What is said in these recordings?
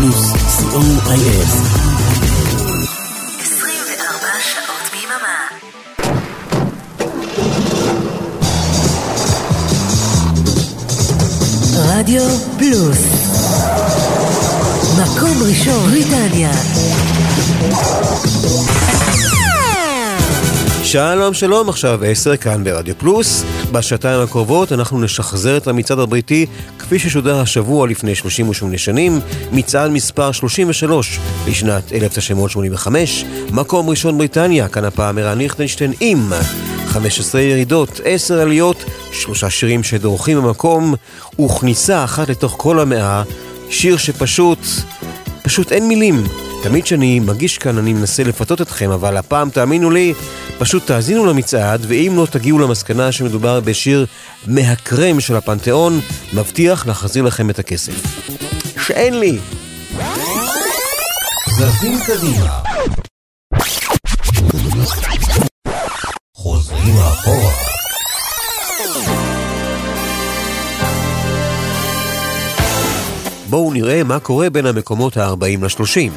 פלוס, co.il. 24 שעות ביממה. רדיו פלוס מקום ראשון בריטניה שלום שלום, עכשיו עשר כאן ברדיו פלוס. בשעתיים הקרובות אנחנו נשחזר את המצעד הבריטי כפי ששודר השבוע לפני 38 שנים, מצעד מספר 33 לשנת 1985, מקום ראשון בריטניה, כאן הפעם ערן ליכטנשטיין עם 15 ירידות, 10 עליות, שלושה שירים שדורכים במקום, וכניסה אחת לתוך כל המאה, שיר שפשוט, פשוט אין מילים. תמיד כשאני מגיש כאן אני מנסה לפתות אתכם, אבל הפעם תאמינו לי, פשוט תאזינו למצעד, ואם לא תגיעו למסקנה שמדובר בשיר מהקרם של הפנתיאון, מבטיח להחזיר לכם את הכסף. שאין לי! זזים קדימה. חוזרים אחורה. בואו נראה מה קורה בין המקומות ה-40 ל-30.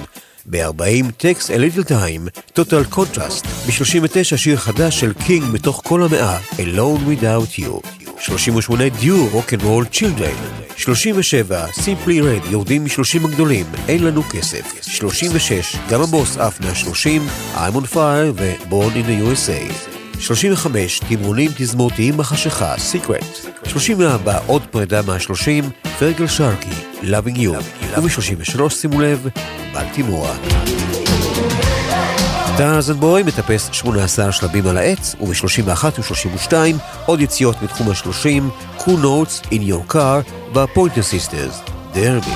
ב-40 Takes a Little Time, Total Contrast, ב-39 שיר חדש של קינג מתוך כל המאה, Alone Without You. 38 Dio Rock 'n' Roll Children. 37 Simply Red יורדים מ-30 הגדולים, אין לנו כסף. 36 גם הבוס עף מה-30, I'm on fire ו-Born in the USA. 35 תמרונים תזמורתיים בחשיכה, Secret. 34 עוד פרידה מה-30, פרגל שרקי, Loving You. וב-33 שימו לב, בלטימורה. Tarzan Boy מטפס 18 שלבים על העץ, וב-31 ו-32 עוד יציאות בתחום ה-30, Cool Notes in Your Car וה-Pointer Sisters, דרבי.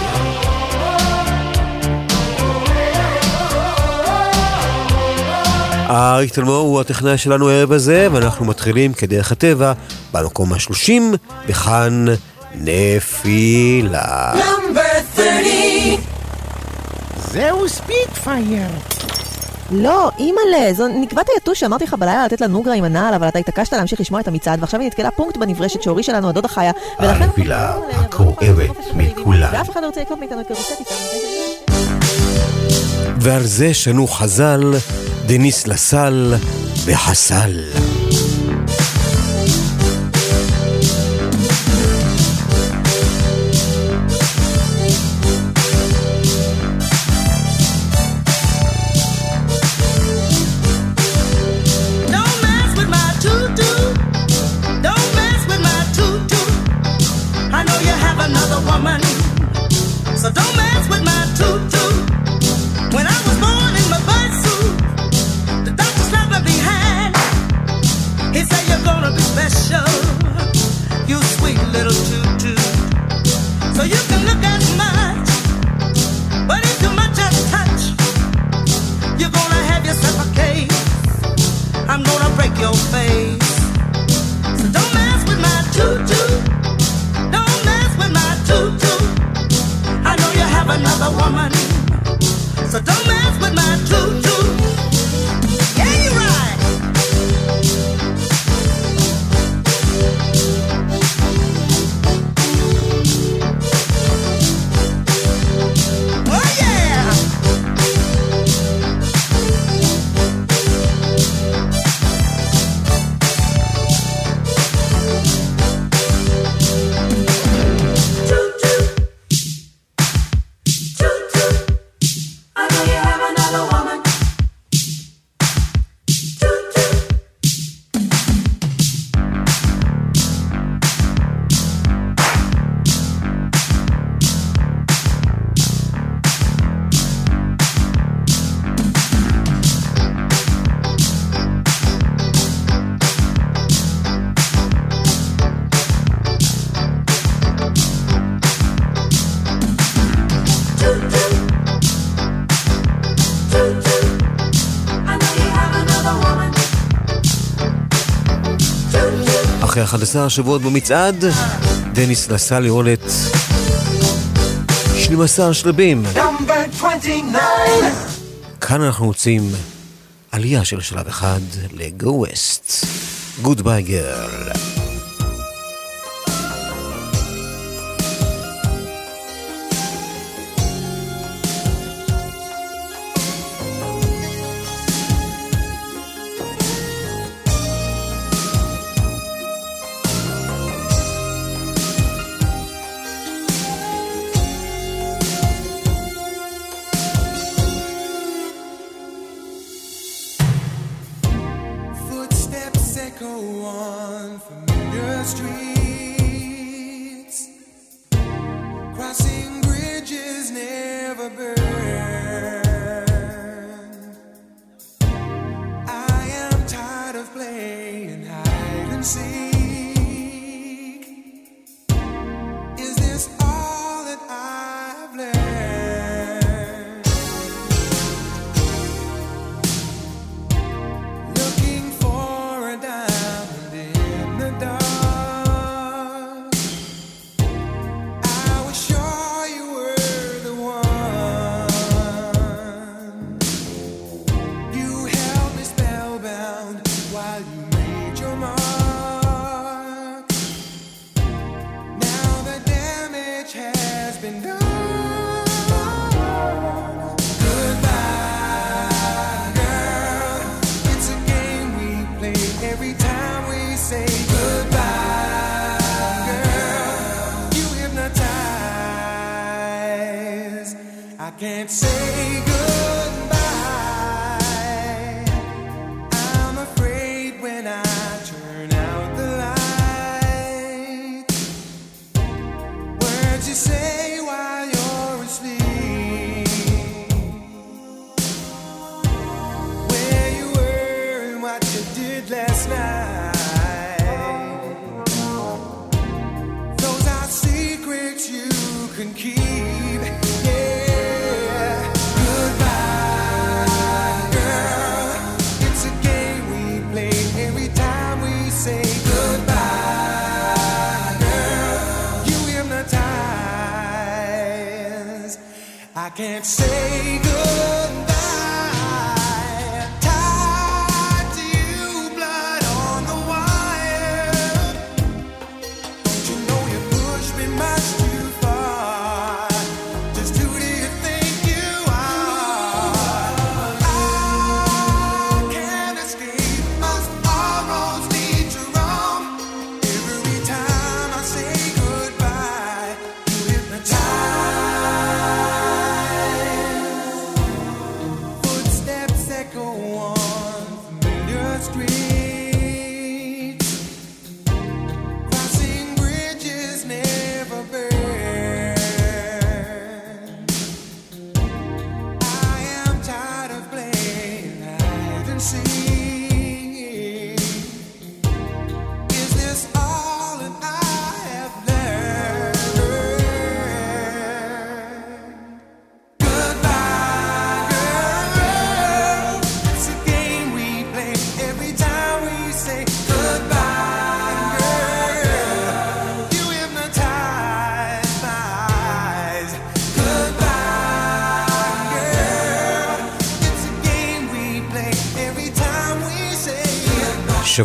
אריק תלמור הוא הטכנאי שלנו הערב הזה, ואנחנו מתחילים כדרך הטבע במקום ה-30, בכאן נפילה. זהו ספיטפייר. לא, אימא'לה, זו נקבת היתוש שאמרתי לך בלילה לתת לה נוגרה עם הנעל, אבל אתה התעקשת להמשיך לשמוע את המצעד, ועכשיו היא נתקלה פונקט בנברשת שהורישה לנו הדודה חיה, ולכן... הנפילה הכואבת מכולן. ואף אחד לא רוצה לקנות מאיתנו את פירוסטיקה. ועל זה שנו חז"ל, דניס לסל וחסל. 11 שבועות במצעד, דניס לראות את 12 שלבים. כאן אנחנו רוצים עלייה של שלב אחד ל-Go West. Goodbye girl.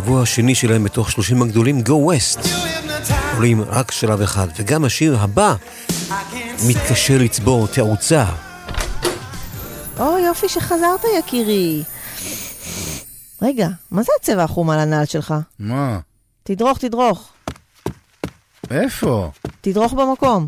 השבוע השני שלהם בתוך 30 הגדולים, Go West, עולים רק שלב אחד, וגם השיר הבא מתקשה לצבור תאוצה. או, יופי שחזרת, יקירי. רגע, מה זה הצבע החום על הנעל שלך? מה? תדרוך, תדרוך. איפה? תדרוך במקום.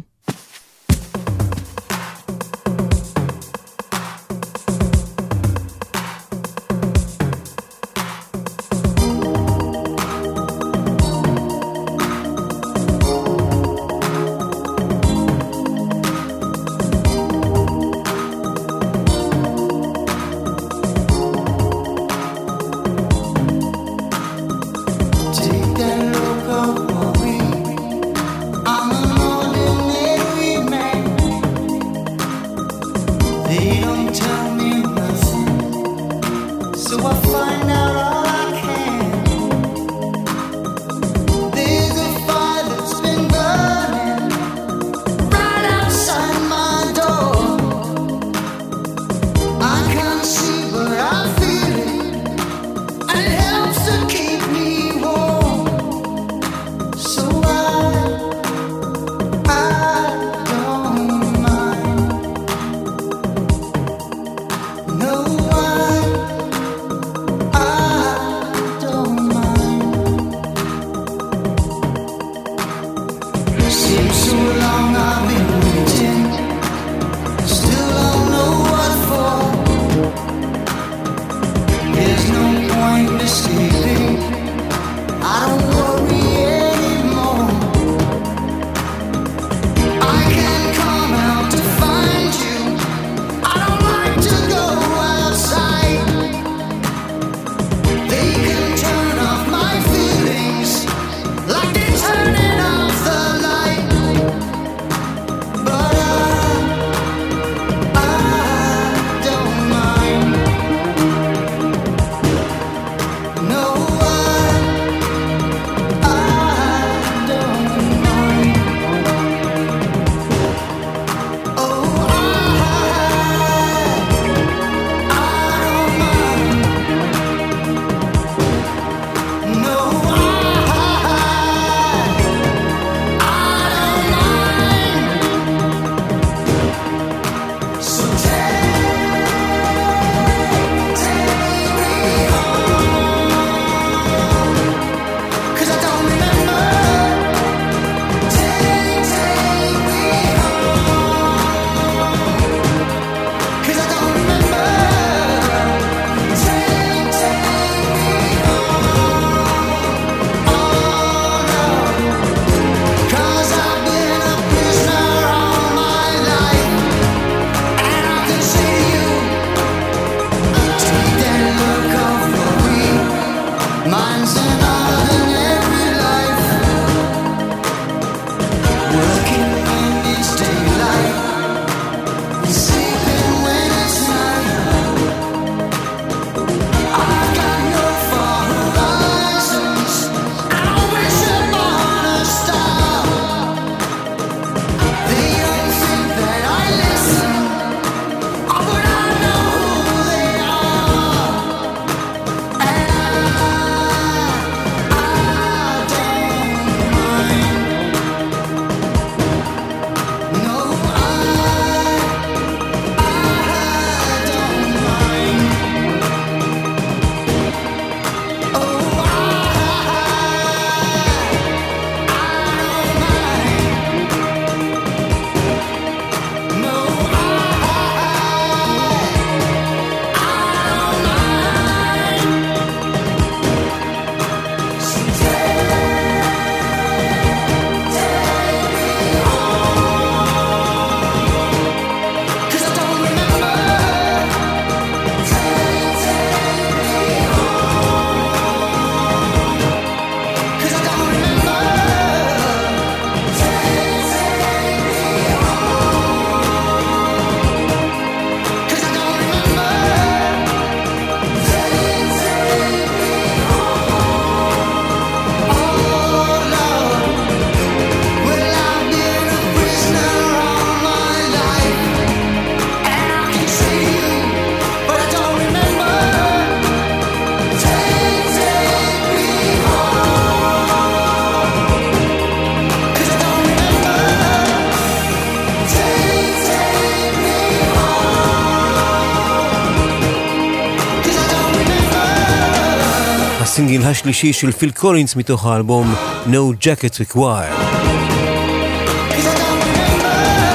השלישי של פיל קולינס מתוך האלבום No Jackets Required.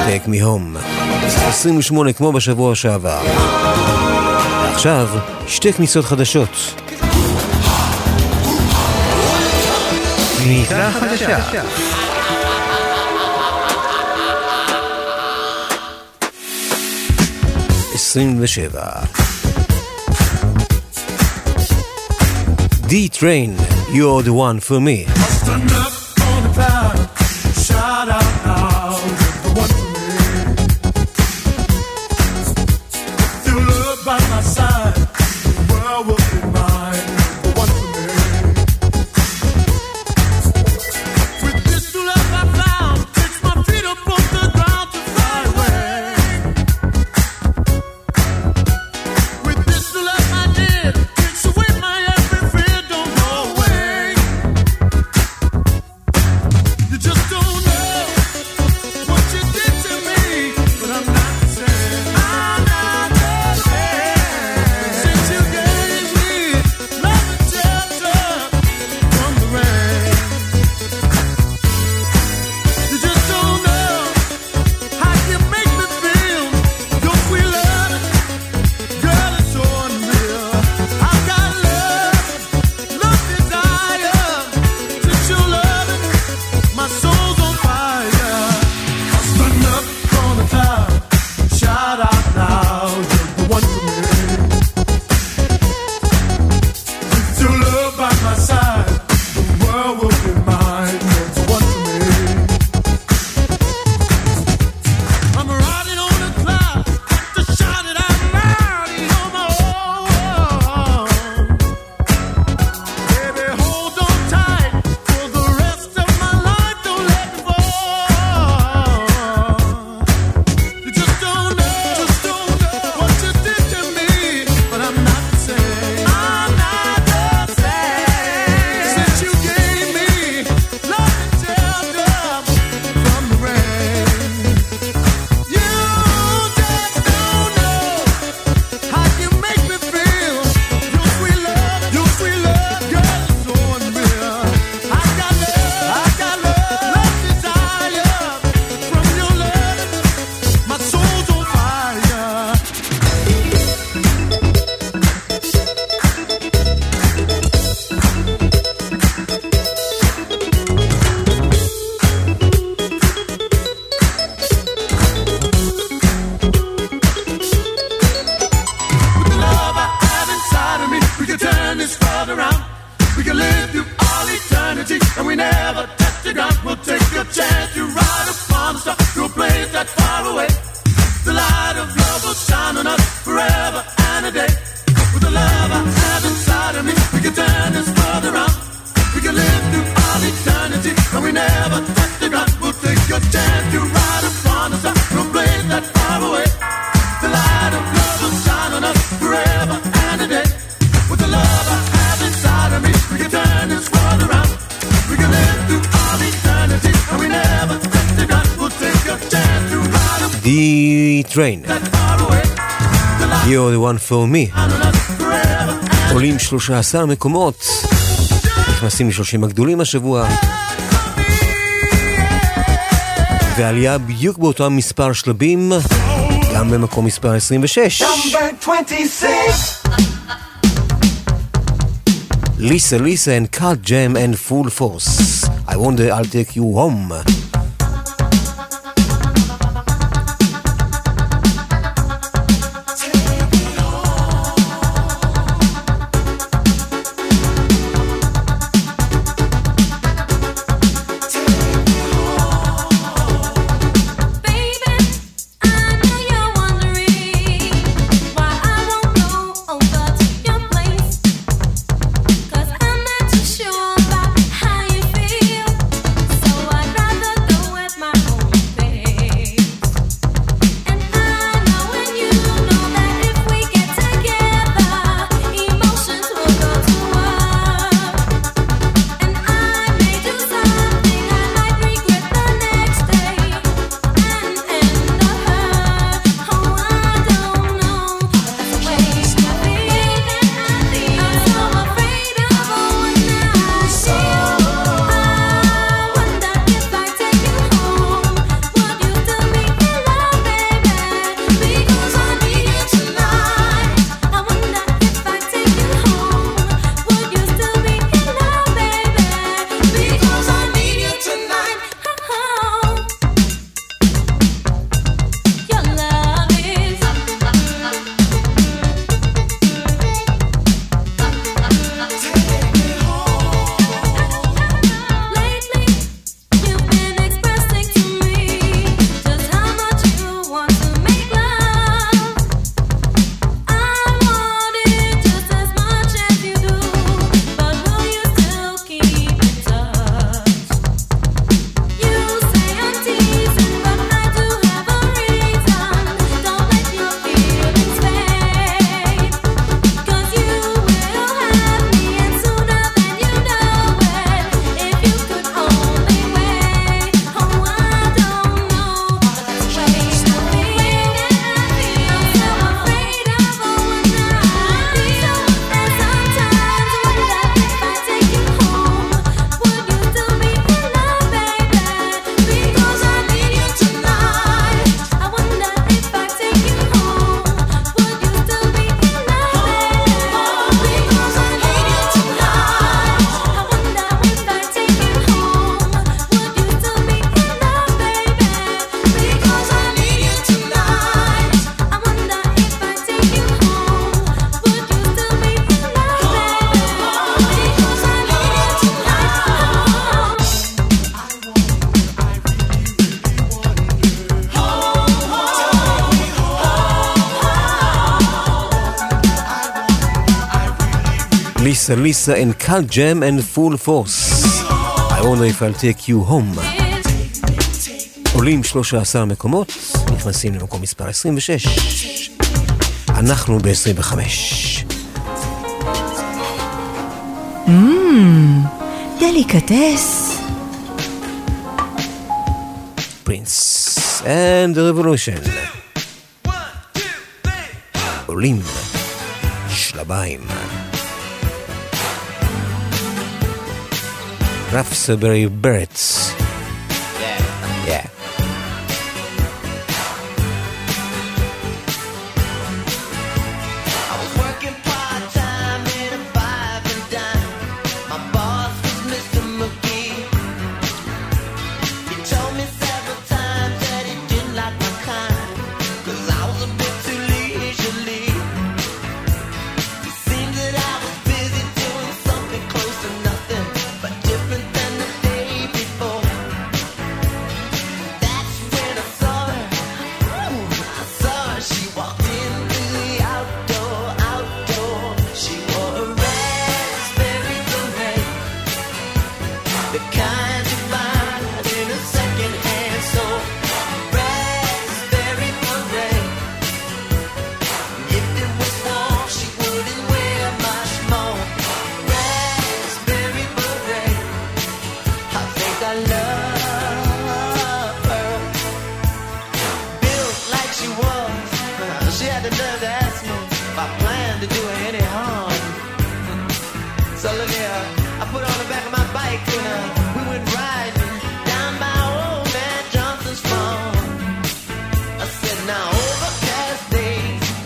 Take me home. 28 כמו בשבוע שעבר. עכשיו, שתי כניסות חדשות. כניסה חדשה. עשרים ושבע. D Train, you're the one for me. for me. עולים 13 מקומות, נכנסים 30 הגדולים השבוע. ועלייה בדיוק באותו מספר שלבים, גם במקום מספר 26. ליסה, ליסה and cut jam and full force. I wonder I'll take you home. Salisa and Cal Jam and Full Force. I wonder if I'll take you home. עולים 13 מקומות, נכנסים למקום מספר 26. אנחנו ב-25. Mmm, delicatess. Prince and the revolution. עולים. שלביים. Raspberry Birds.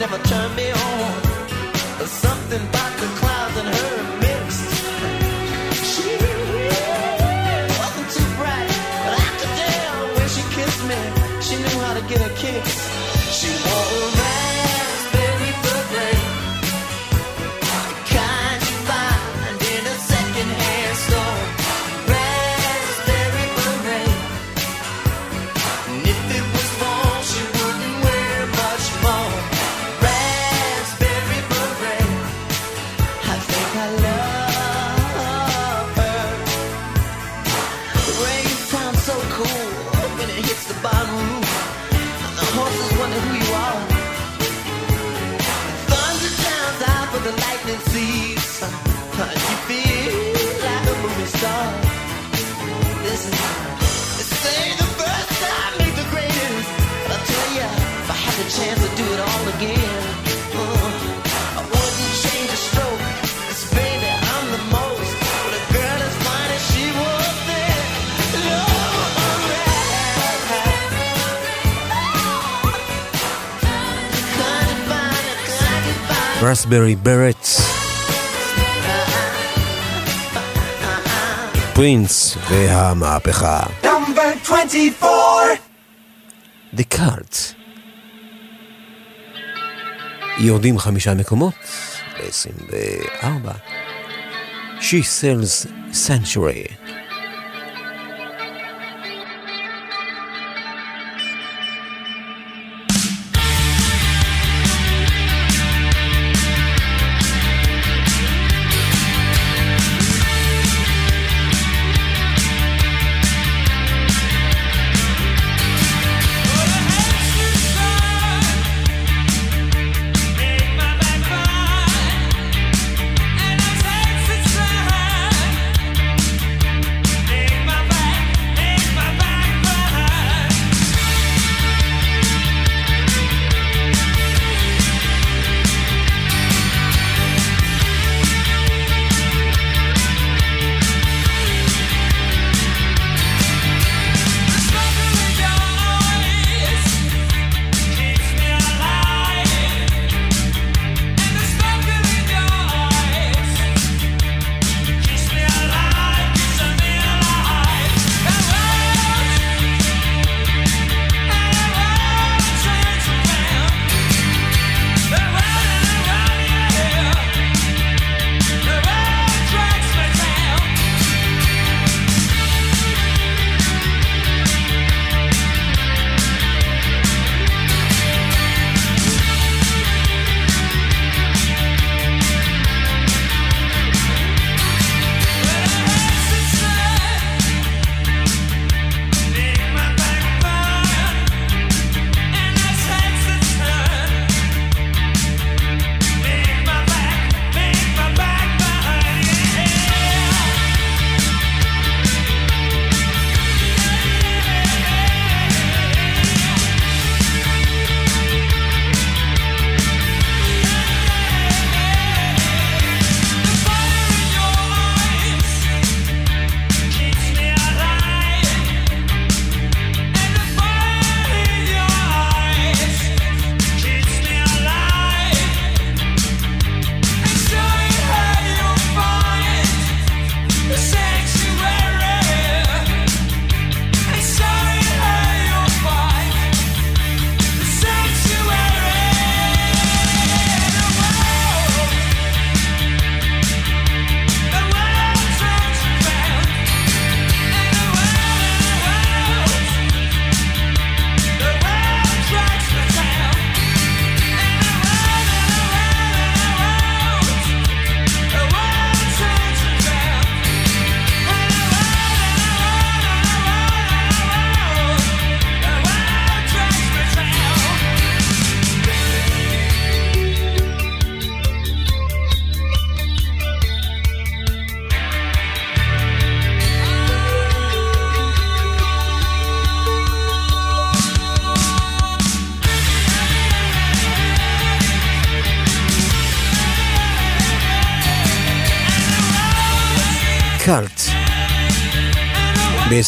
never turn me רסברי ברט. פרינס והמהפכה. דקארט. יורדים חמישה מקומות ב-24. She sells sanctuary.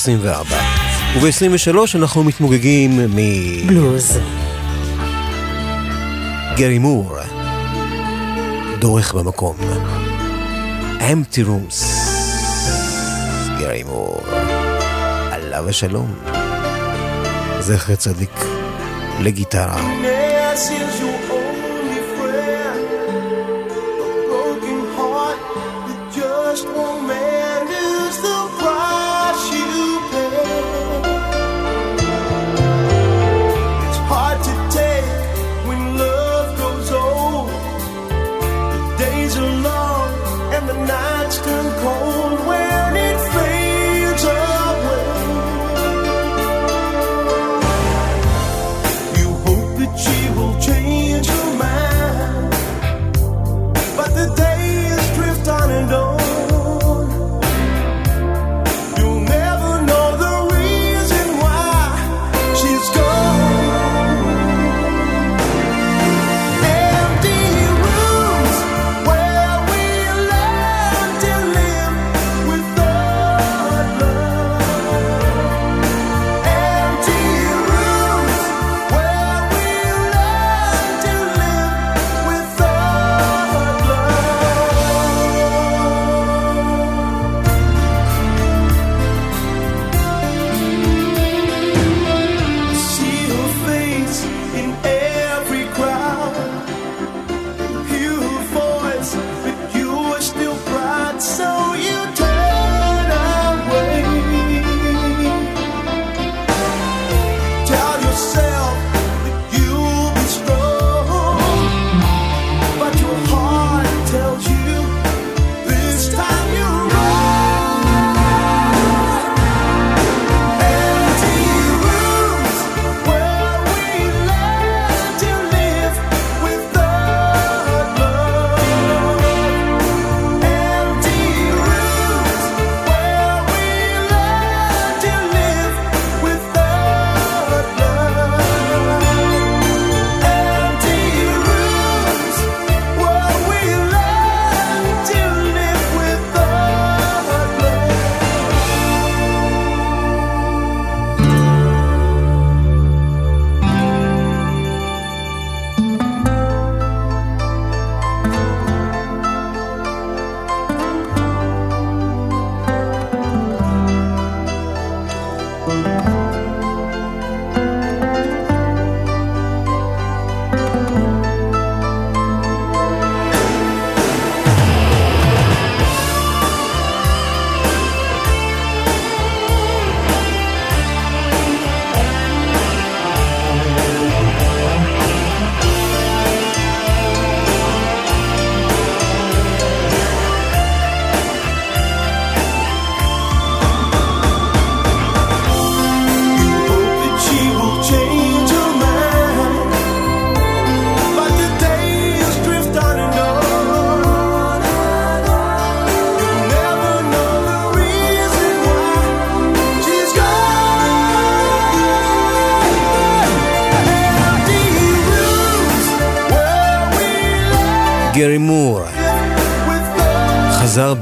24. וב-23 אנחנו מתמוגגים מ... בלוז. גרי מור, דורך במקום. אמפטי רומס, גרי מור, עליו השלום. זכר צדיק לגיטרה.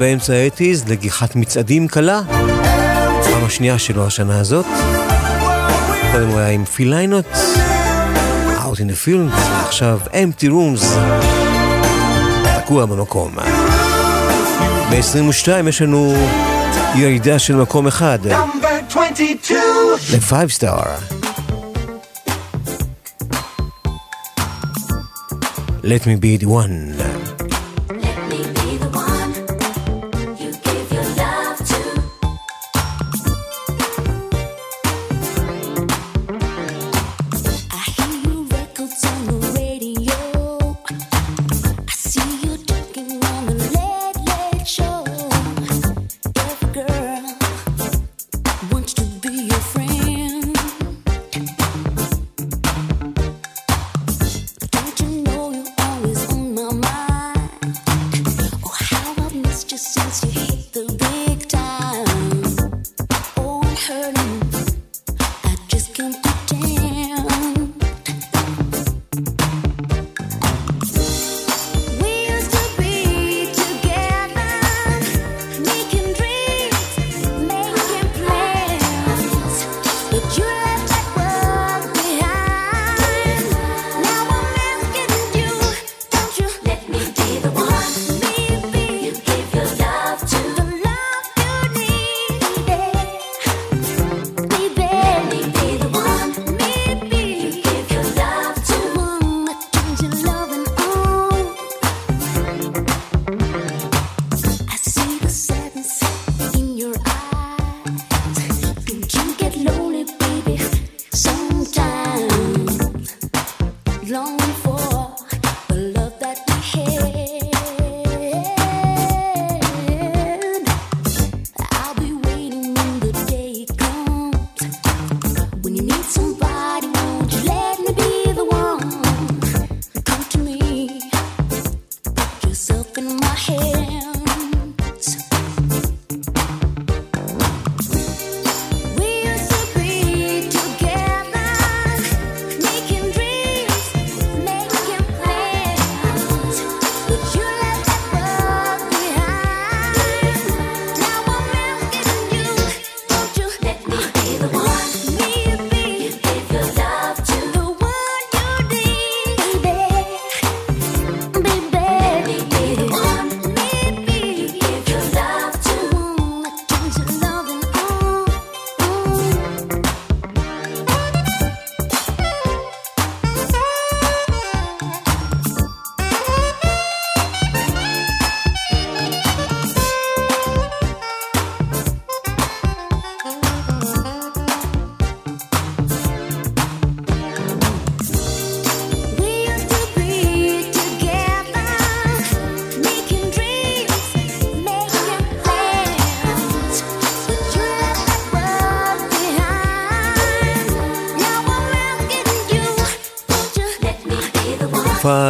באמצע האטיז לגיחת מצעדים קלה. פעם השנייה שלו השנה הזאת. קודם הוא היה עם פיליינות, Out in the Field, עכשיו Empty Rooms, תקוע במקום. ב-22 יש לנו ירידה של מקום אחד. ל-5 star. Let me be the one.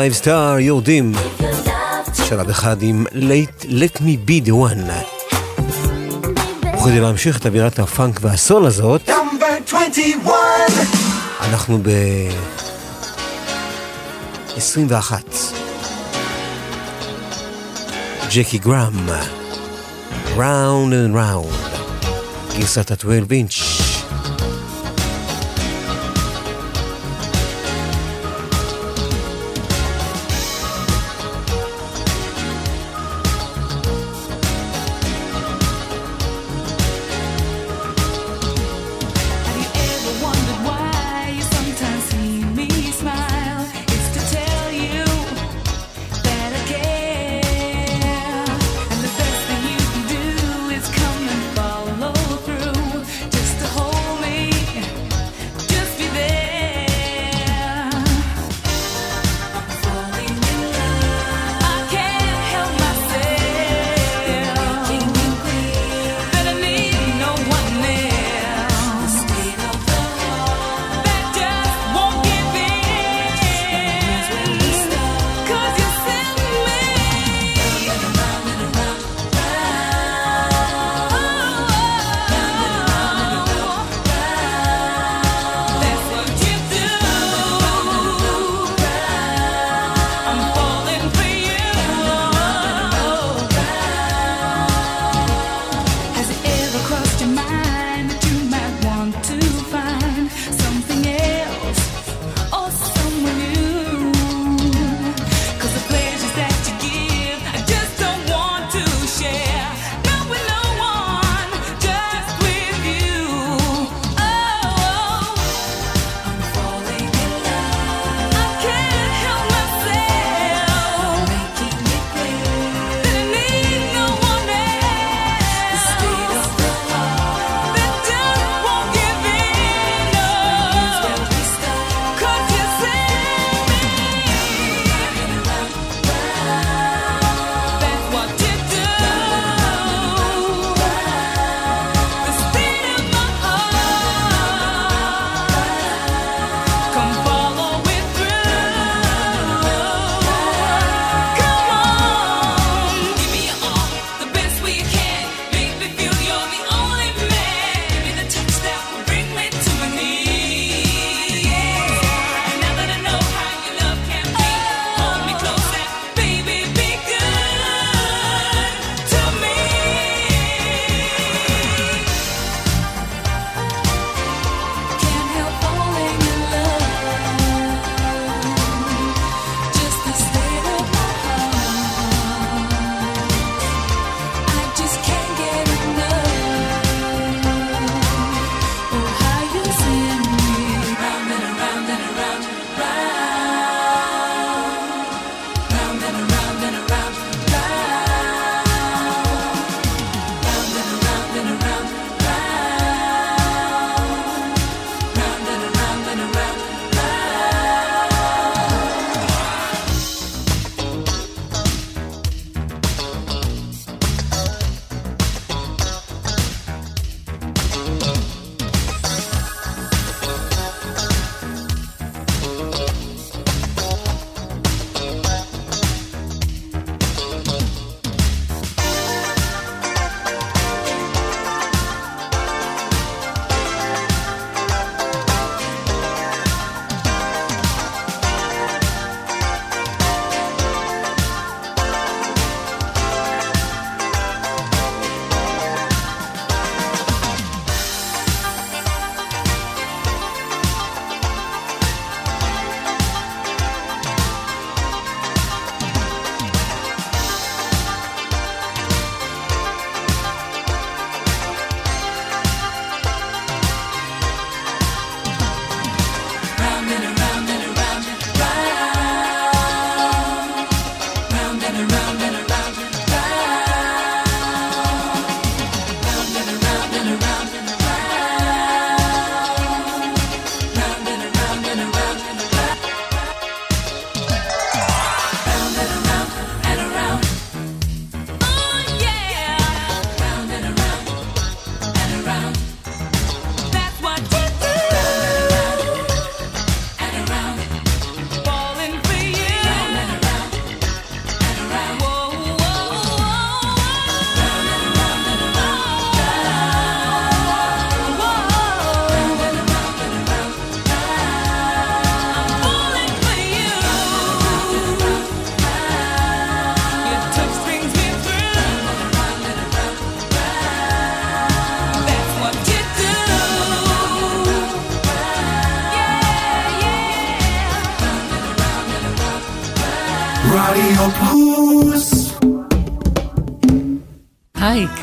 5 star יורדים. שלב אחד עם Let, Let me be the one. וכדי להמשיך את אווירת הפאנק והסול הזאת, Number 21. אנחנו ב... 21. ג'קי גראם, Round and Round, גרסת ה-12 אינץ'.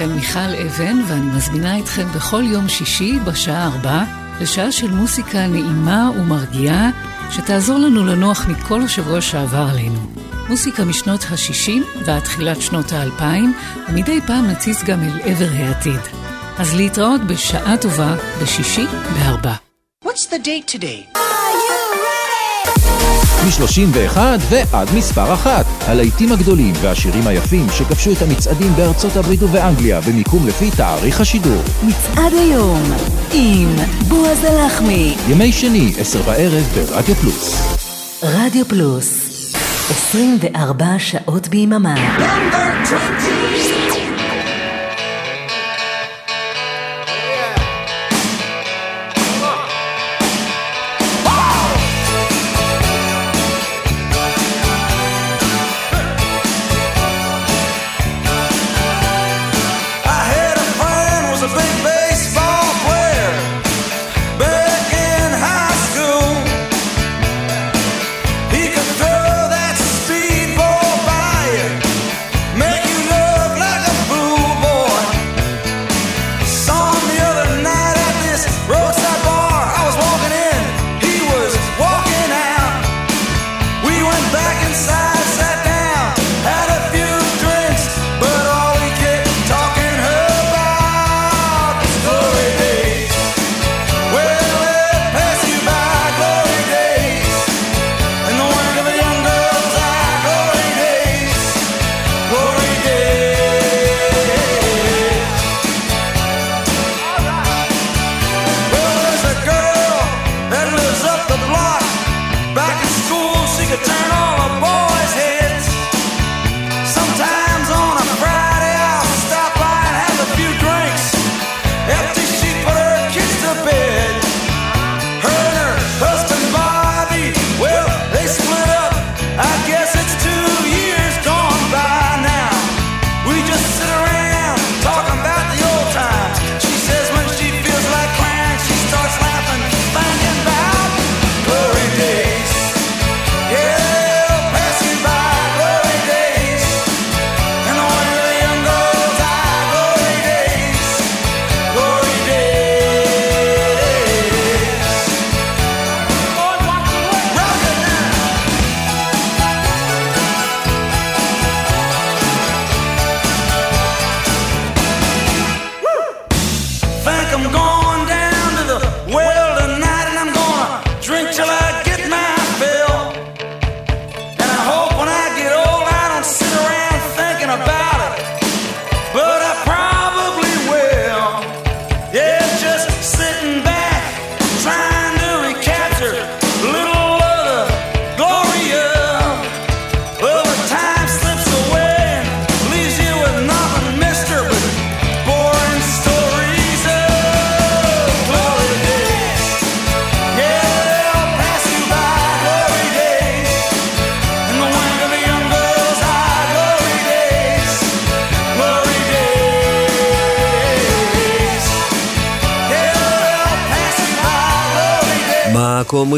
כאן מיכל אבן, ואני מזמינה אתכם בכל יום שישי בשעה ארבע לשעה של מוסיקה נעימה ומרגיעה, שתעזור לנו לנוח מכל השבוע שעבר עלינו. מוסיקה משנות ה-60 ועד תחילת שנות ה-2000, ומדי פעם נציץ גם אל עבר העתיד. אז להתראות בשעה טובה בשישי בארבע. What's the date today? מ-31 ועד מספר אחת. הלהיטים הגדולים והשירים היפים שכבשו את המצעדים בארצות הברית ובאנגליה במיקום לפי תאריך השידור. מצעד היום עם בועז הלחמי. ימי שני, עשר בערב ברדיו פלוס. רדיו פלוס, 24 שעות ביממה.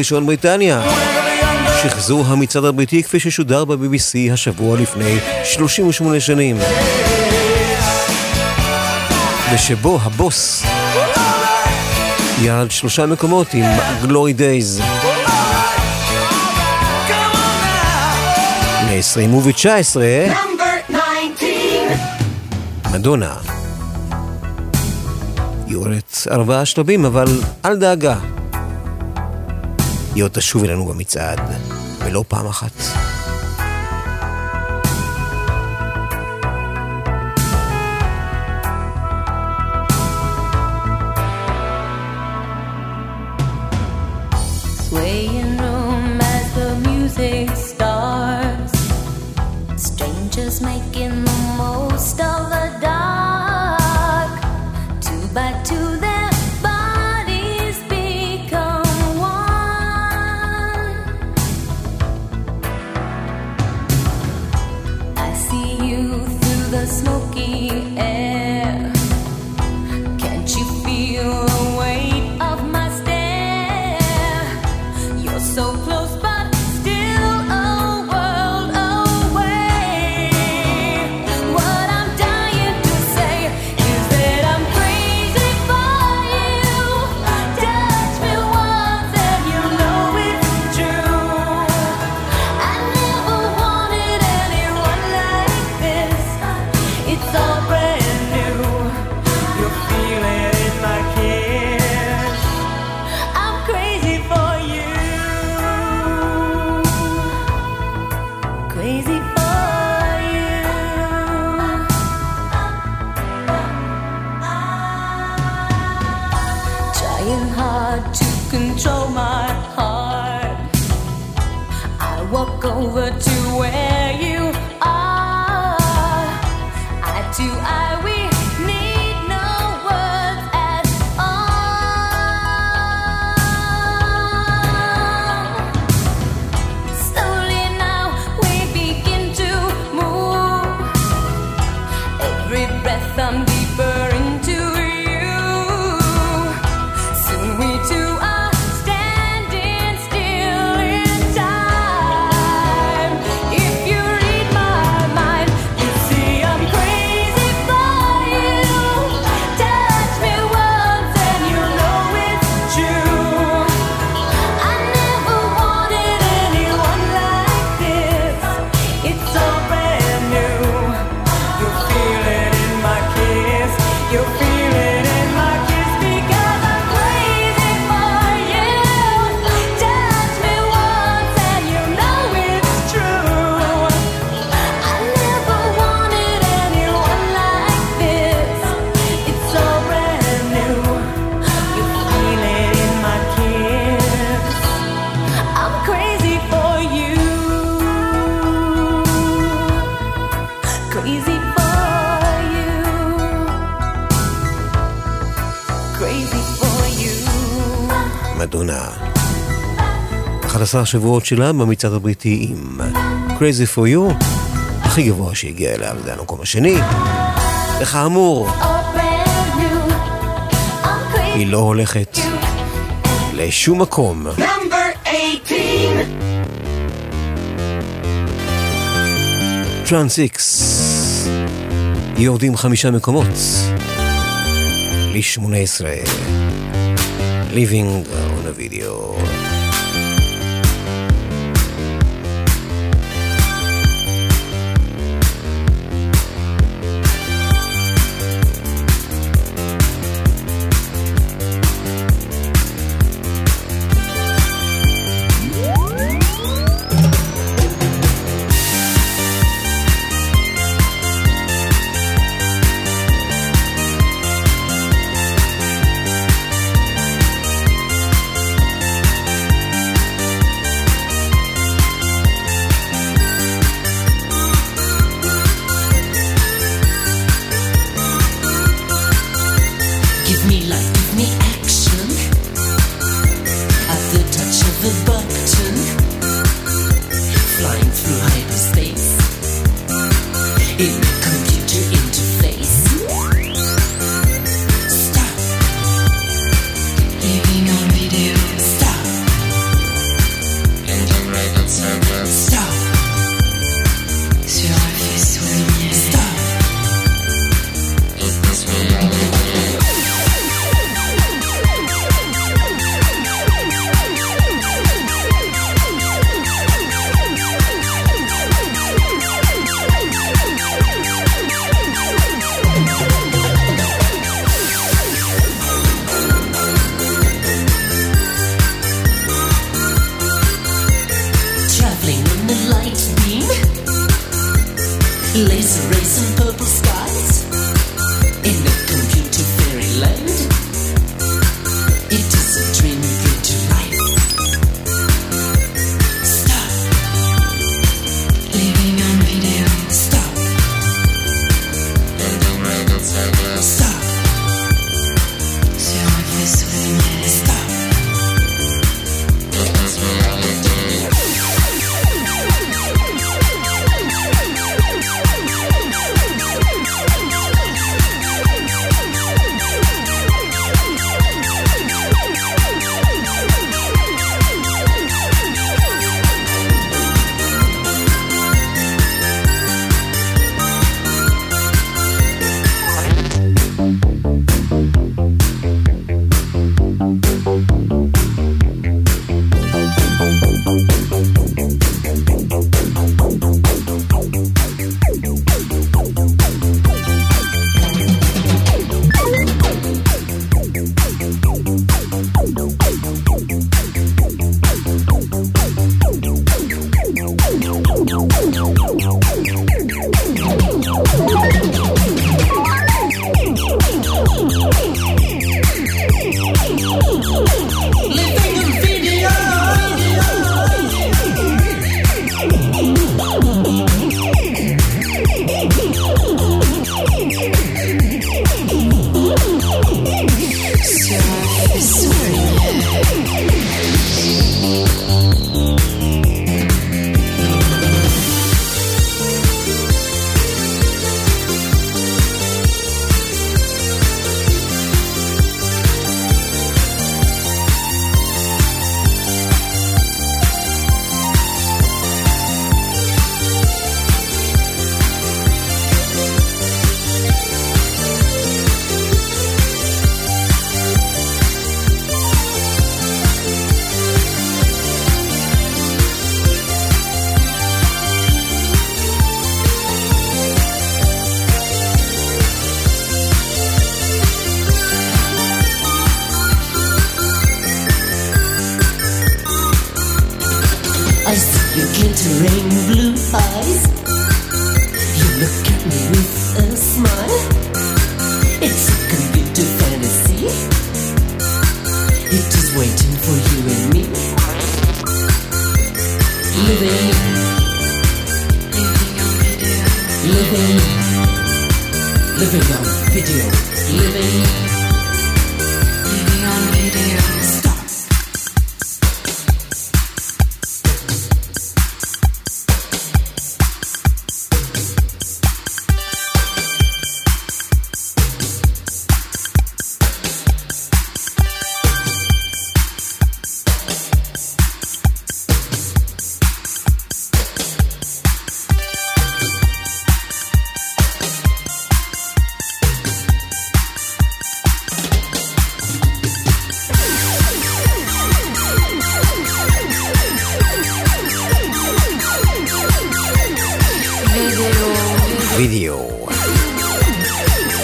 הראשון בריטניה. שחזור המצעד הבריטי כפי ששודר ב-BBC השבוע לפני 38 שנים. ושבו הבוס ירד שלושה מקומות עם גלורי דייז. מ-20 וב-19 מדונה. יורדת ארבעה שלבים, אבל אל דאגה. היא עוד תשוב אלינו במצעד, ולא פעם אחת. פרס שבועות שלה במצעד הבריטי עם Crazy for You, הכי גבוה שהגיע אליו, זה המקום השני. וכאמור, היא לא הולכת לשום מקום. Trans-X, יורדים חמישה מקומות ל-18. Living on a video.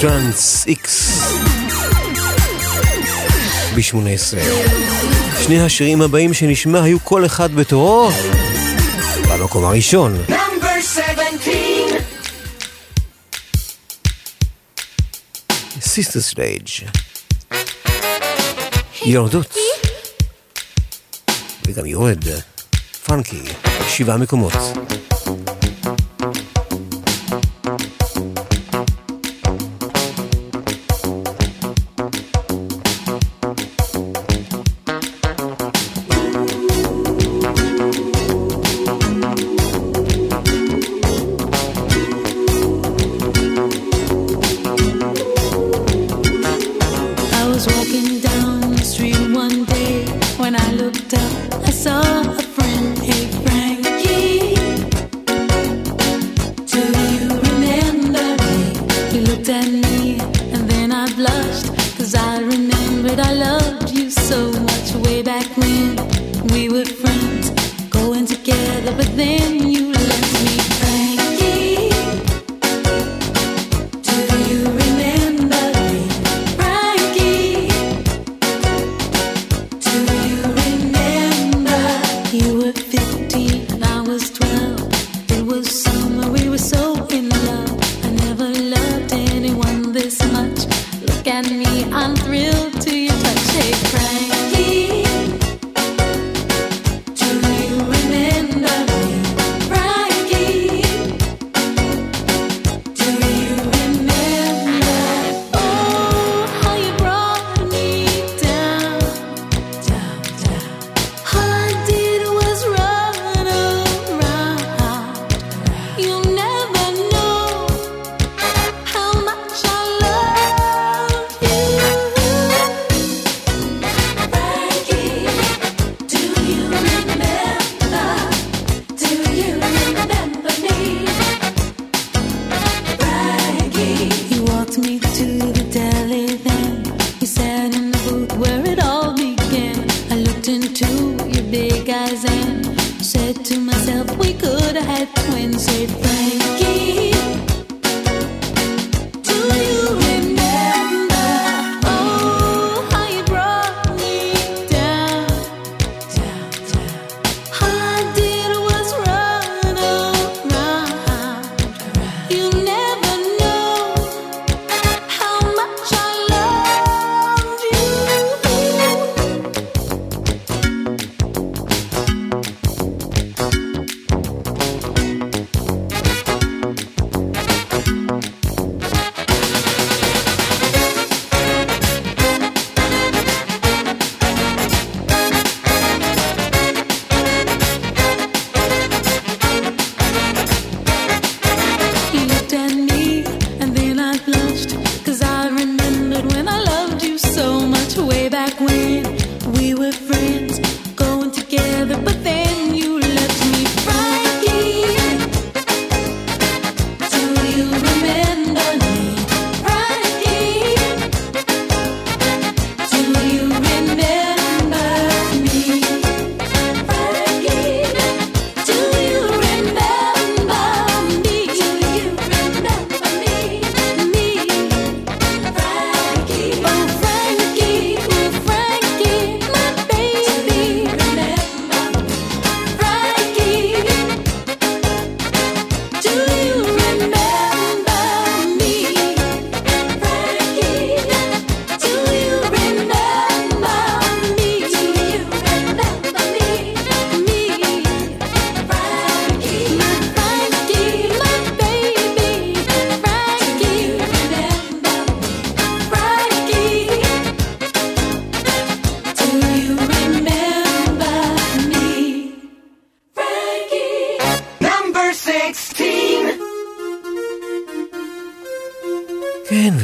Trans-X ב-18. שני השירים הבאים שנשמע היו כל אחד בתורו במקום הראשון. Sister Sledge יורדות וגם יורד Frankie, שבעה מקומות.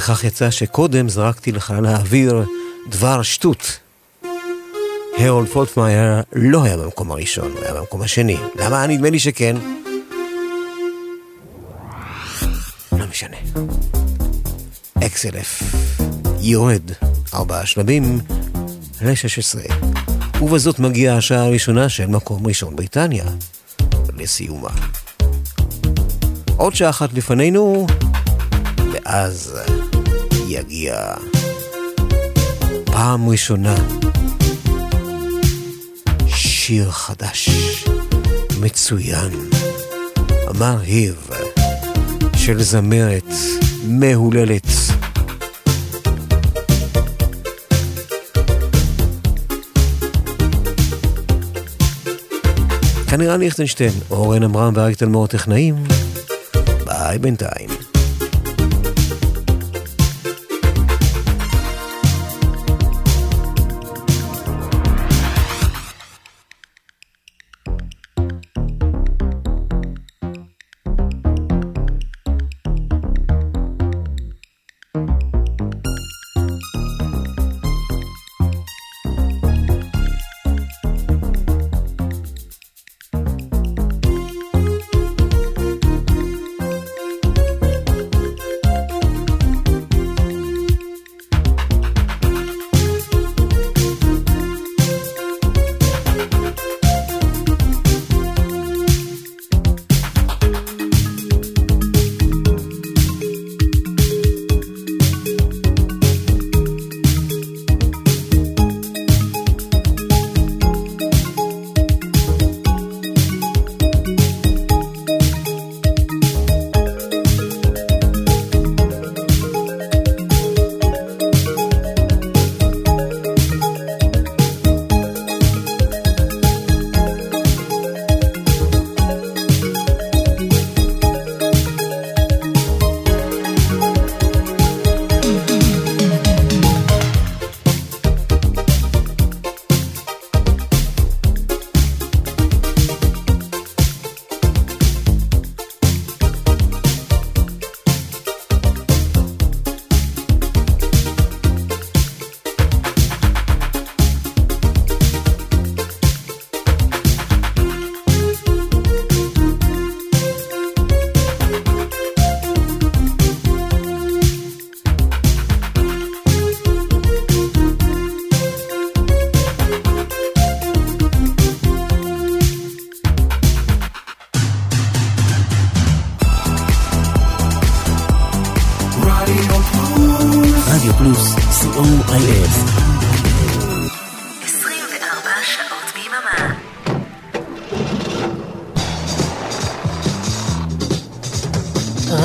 וכך יצא שקודם זרקתי לחלל האוויר דבר שטות. הרולד פולטמייר לא היה במקום הראשון, הוא היה במקום השני. למה? נדמה לי שכן. לא משנה. אקסלף יורד ארבעה שלבים ל-16. ובזאת מגיעה השעה הראשונה של מקום ראשון בריטניה לסיומה. עוד שעה אחת לפנינו, ואז יגיע פעם ראשונה שיר חדש, מצוין, מרהיב, של זמרת מהוללת. כנראה ליכטנשטיין, אורן עמרם ואריק תלמור טכנאים. ביי בינתיים.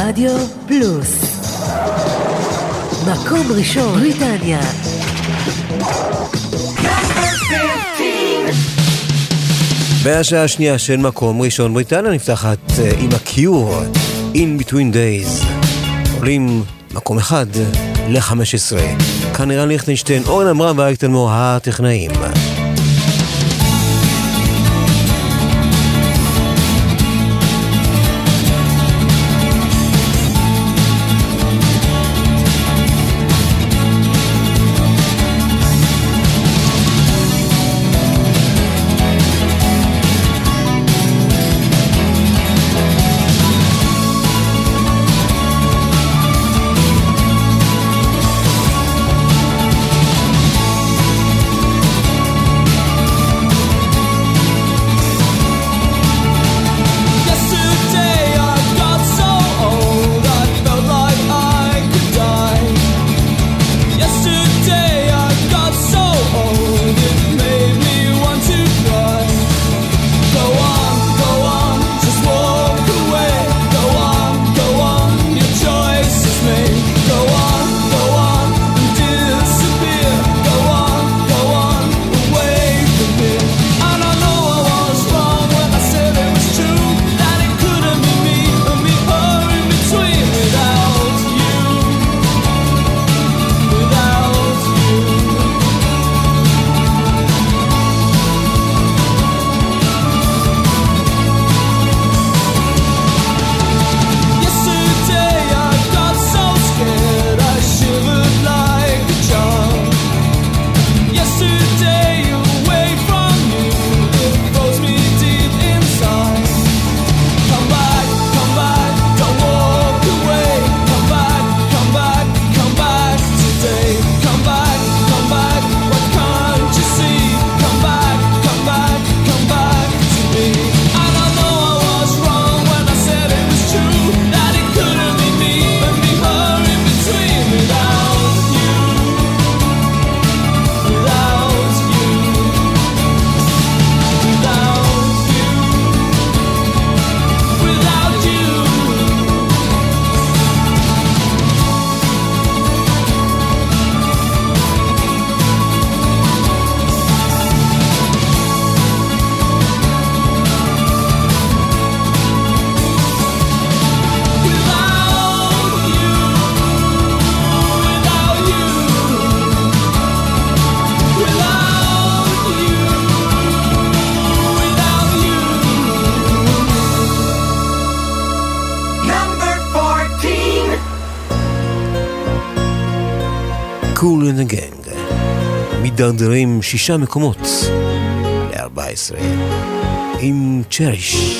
רדיו פלוס. מקום ראשון, בריטניה. והשעה השנייה של מקום ראשון בריטניה נפתחת אה, עם הקיור In Between Days. עולים מקום אחד ל-15. כאן ליכטנשטיין, אורן עמרם תלמור הטכנאים. שישה מקומות ל-14 עם צ'ריש.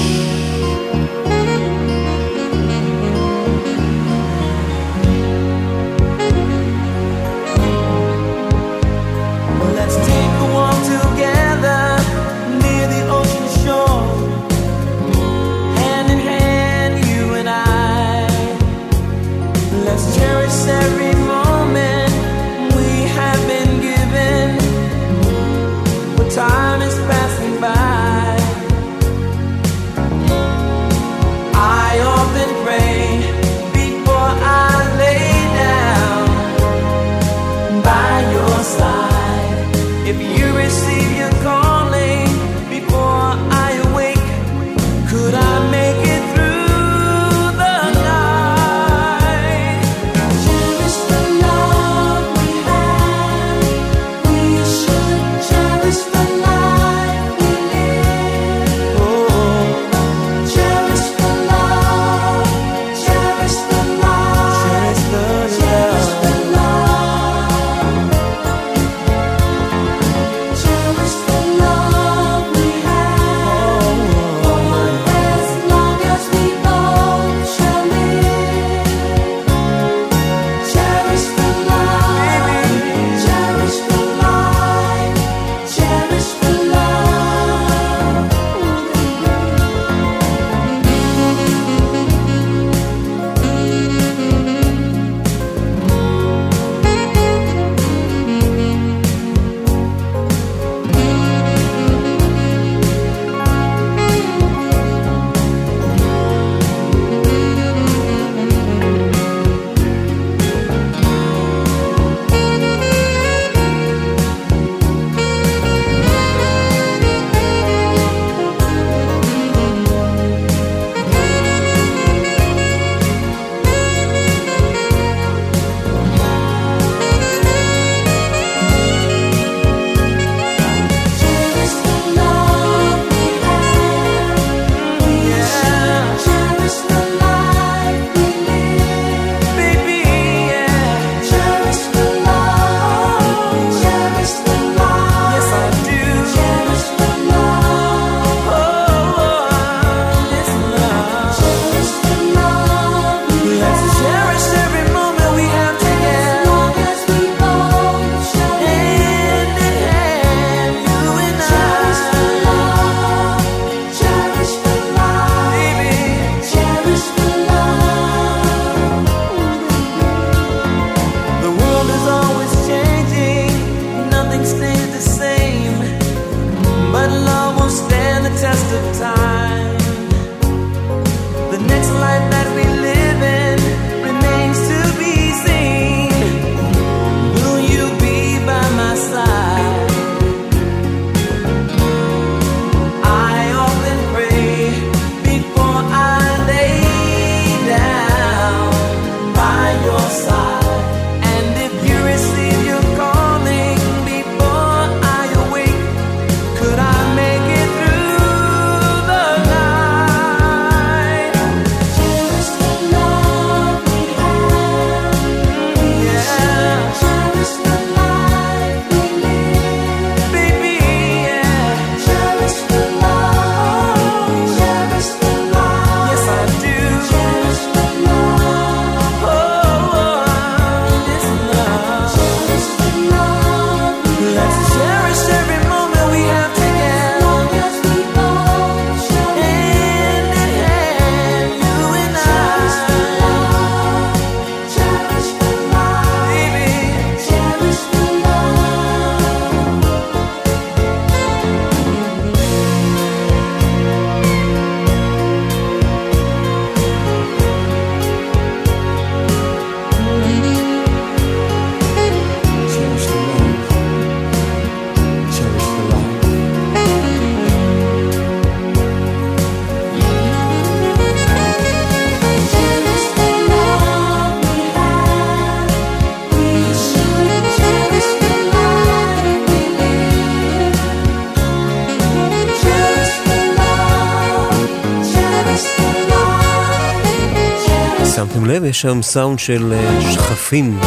יש שם סאונד של אה, שכפים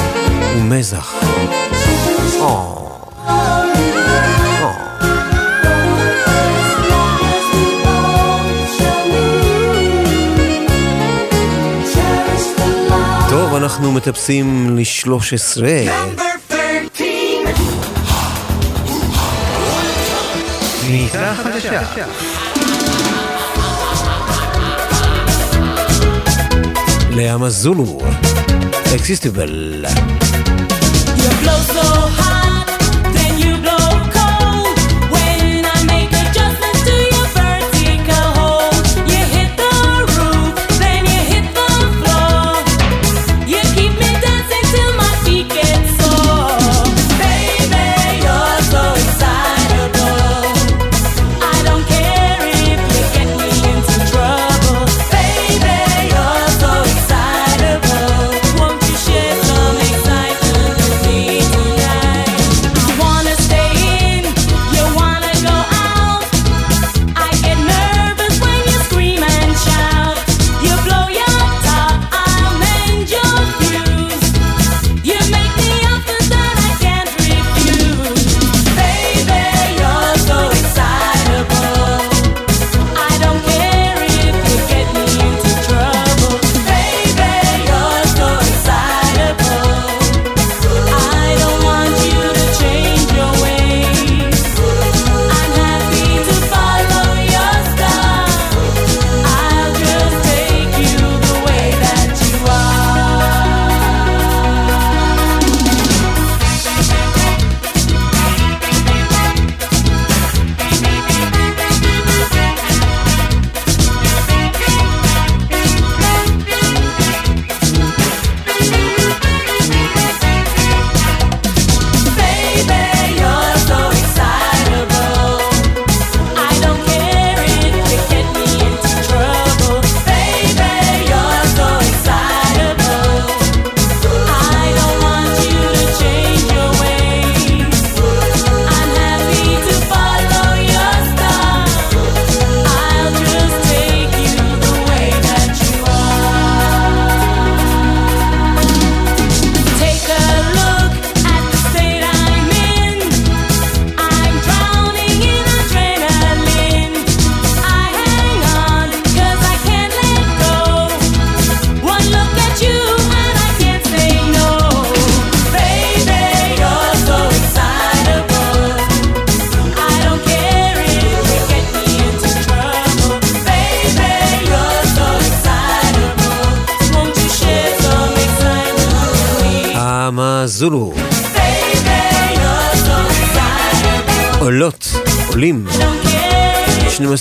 ומזח. אה. אה. טוב, אנחנו מטפסים ל-13. כניסה חדשה. לעם הזולו. אקסיסטיבל. You're close, so high.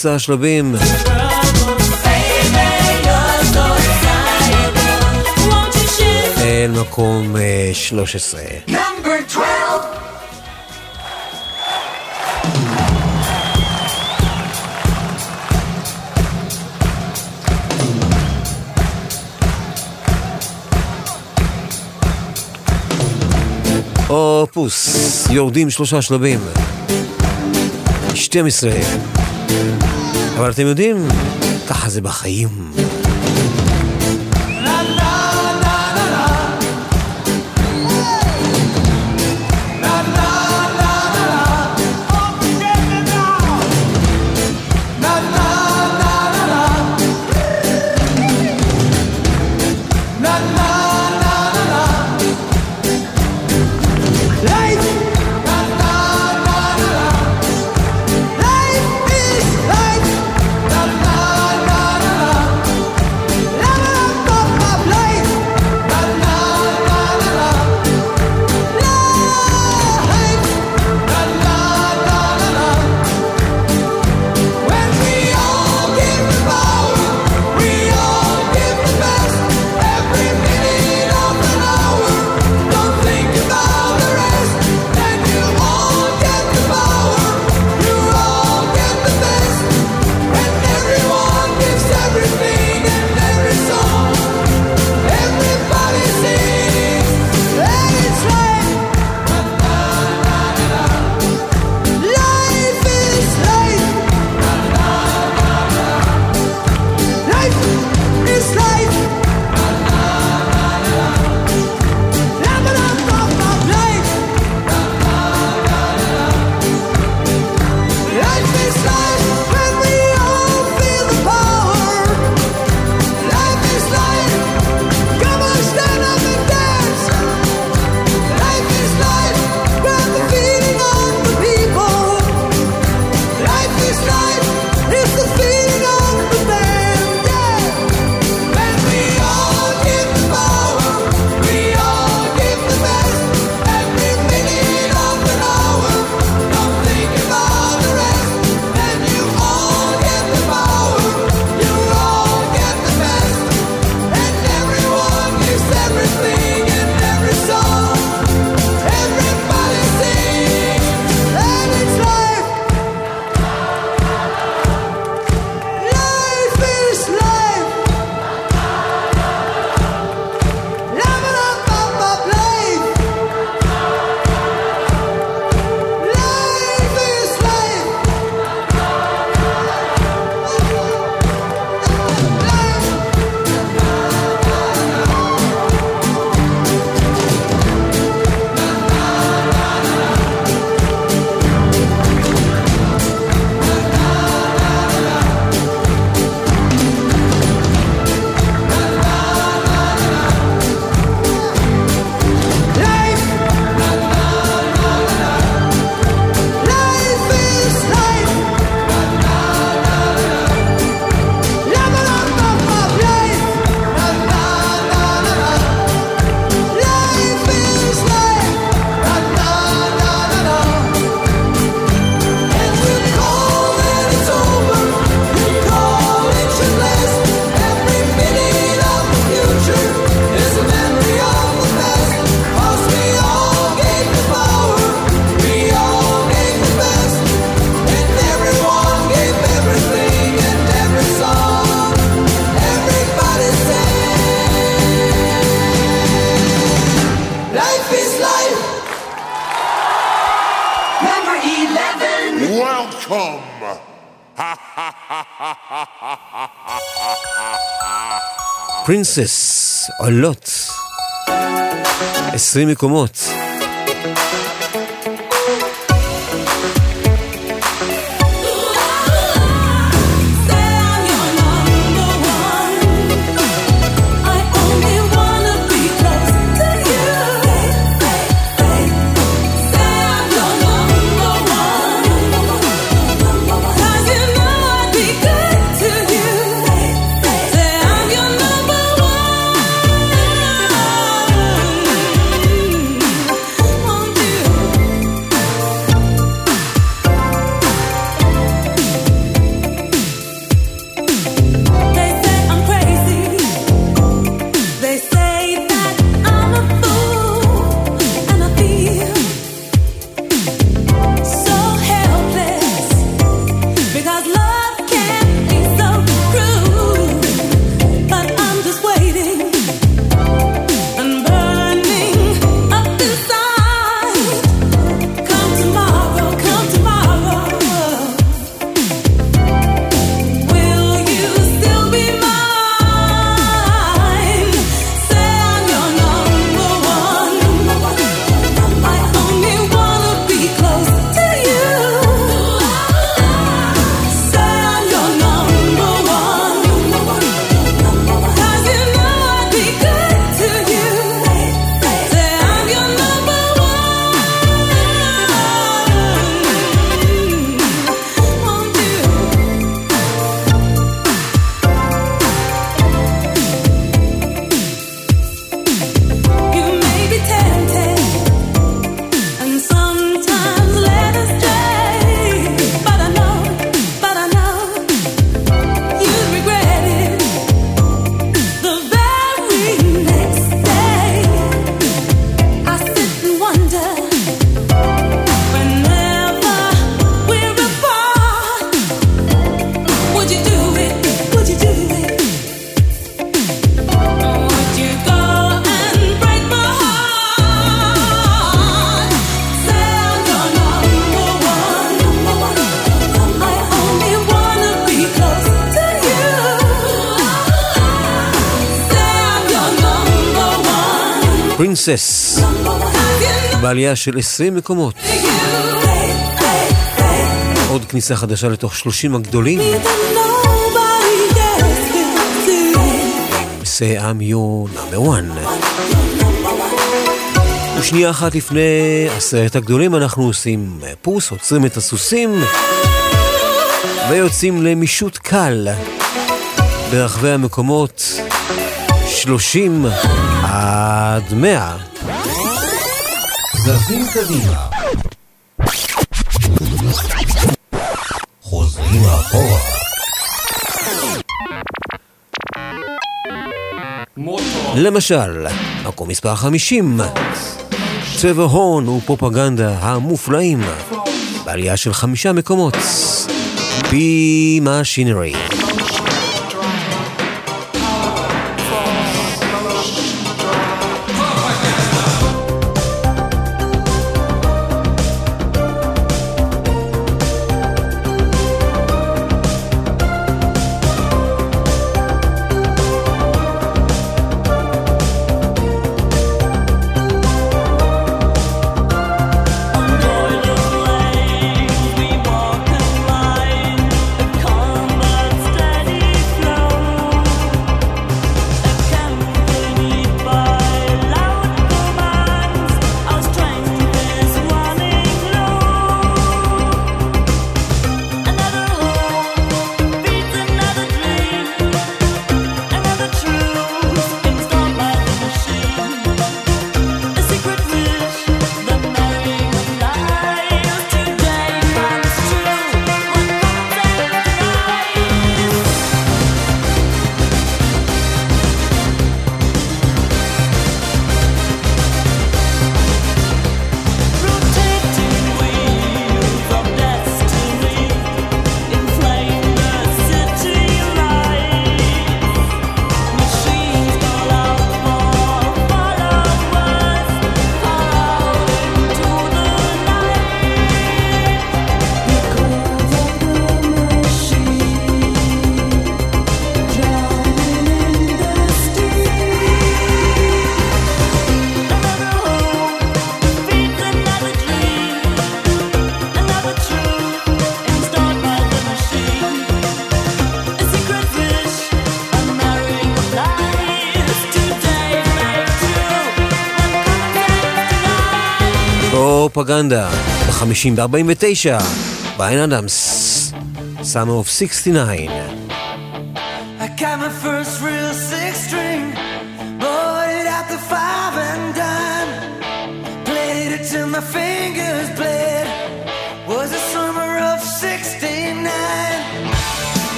מסע השלבים. אל מקום אה, 13. אופוס, יורדים שלושה שלבים. 12 אבל אתם יודעים, ככה זה בחיים. פרינסס, עולות. 20 מקומות. עלייה של 20 מקומות. עוד כניסה חדשה לתוך 30 הגדולים. Say I'm your number ושנייה אחת לפני עשרת הגדולים אנחנו עושים פוס, עוצרים את הסוסים ויוצאים למישוט קל ברחבי המקומות 30 עד 100. זזים קדימה. חוזרים לאחורה. למשל, מקום מספר 50. צבע הון ופרופגנדה המופלאים. בעלייה של חמישה מקומות. פי משינרי. בהולנדה, ב-50 ב-49, ביין אדמס, Summer of 69.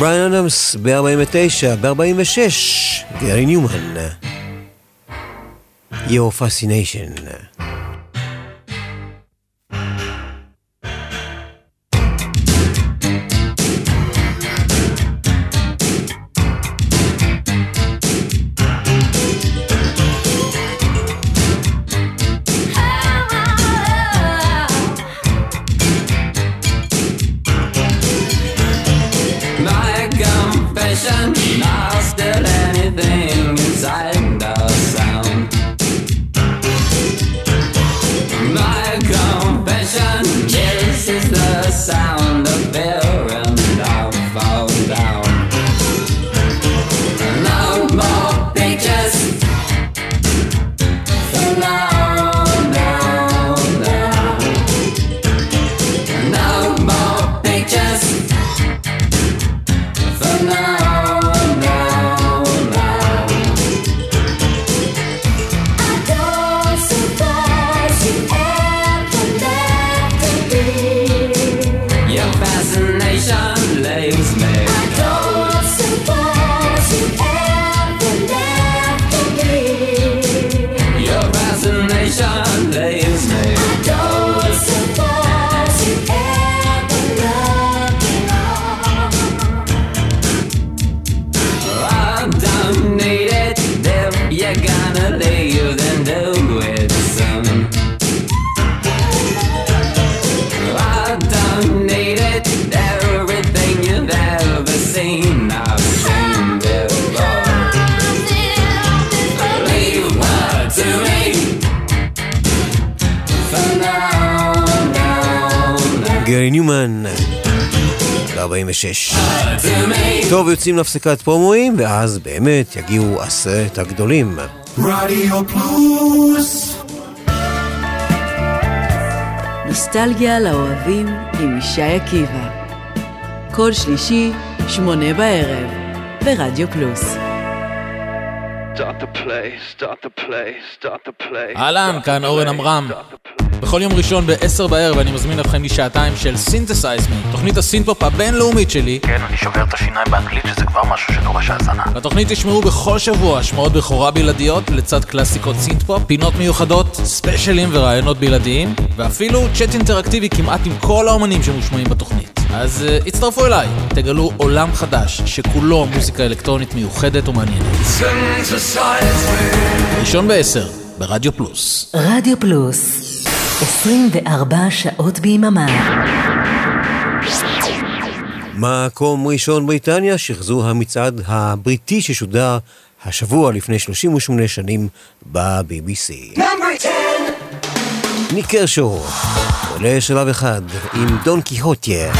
בריאן אדמס ב-49, ב-46, גרי ניומן. Your Fascination. יוצאים להפסקת פרומואים, ואז באמת יגיעו עשרת הגדולים. רדיו פלוס נוסטלגיה לאוהבים עם ישי עקיבא. כל שלישי, שמונה בערב, ברדיו פלוס. אהלן, כאן אורן עמרם. בכל יום ראשון ב-10 בערב אני מזמין אתכם לשעתיים של Synthesize Me, תוכנית הסינתפופ הבינלאומית שלי. כן, אני שובר את השיניים באנגלית שזה כבר משהו שדורש האזנה. בתוכנית תשמעו בכל שבוע השמעות בכורה בלעדיות לצד קלאסיקות סינתפופ, פינות מיוחדות, ספיישלים וראיונות בלעדיים, ואפילו צ'אט אינטראקטיבי כמעט עם כל האומנים שמושמעים בתוכנית. אז uh, הצטרפו אליי, תגלו עולם חדש שכולו מוזיקה אלקטרונית מיוחדת ומעניינת. ראשון בעשר, ברדיו פלוס. רדיו פלוס. 24 שעות ביממה. מקום ראשון בריטניה שחזו המצעד הבריטי ששודר השבוע לפני 38 שנים ב-BBC. ניקר שור, עולה שלב אחד עם דון קיהוטיה.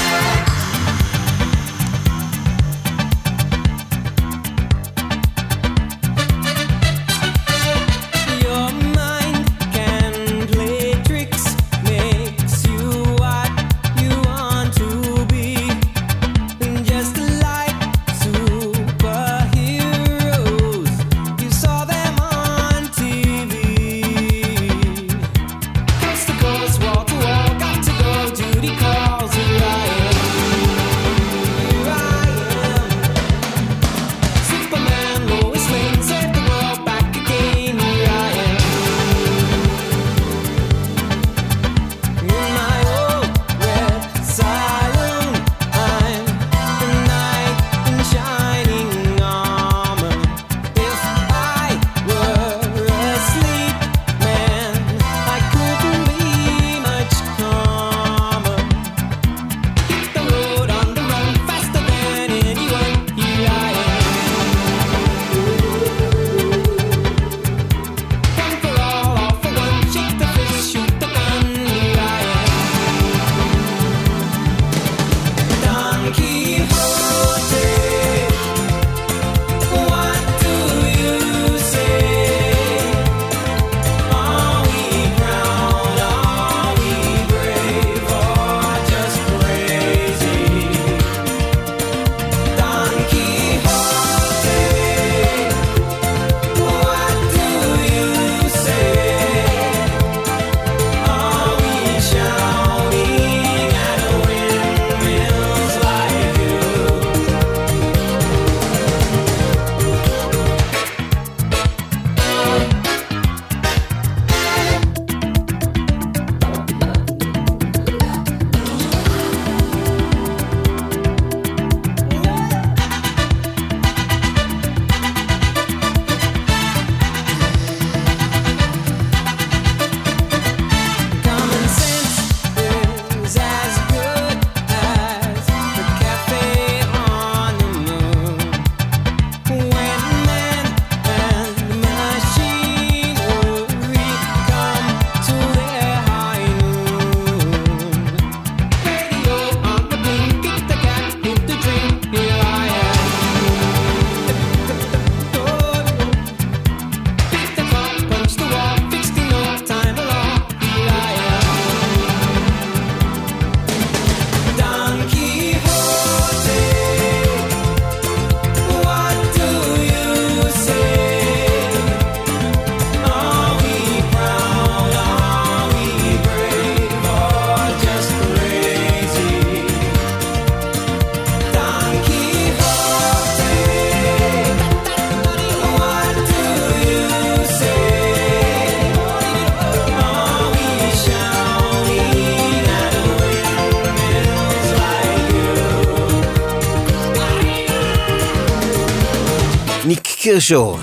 קירשו,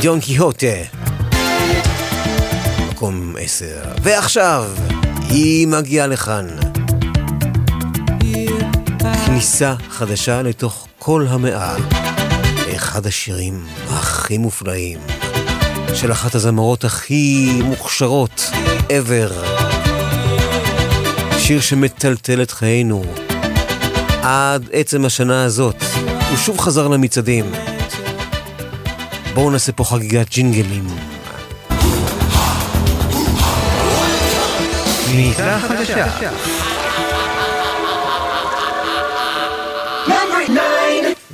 דיון קיהוטה, מקום עשר. ועכשיו, היא מגיעה לכאן. כניסה חדשה לתוך כל המאה. אחד השירים הכי מופלאים של אחת הזמרות הכי מוכשרות ever. שיר שמטלטל את חיינו עד עצם השנה הזאת. הוא שוב חזר למצעדים. בואו נעשה פה חגיגת ג'ינגלים. חדשה.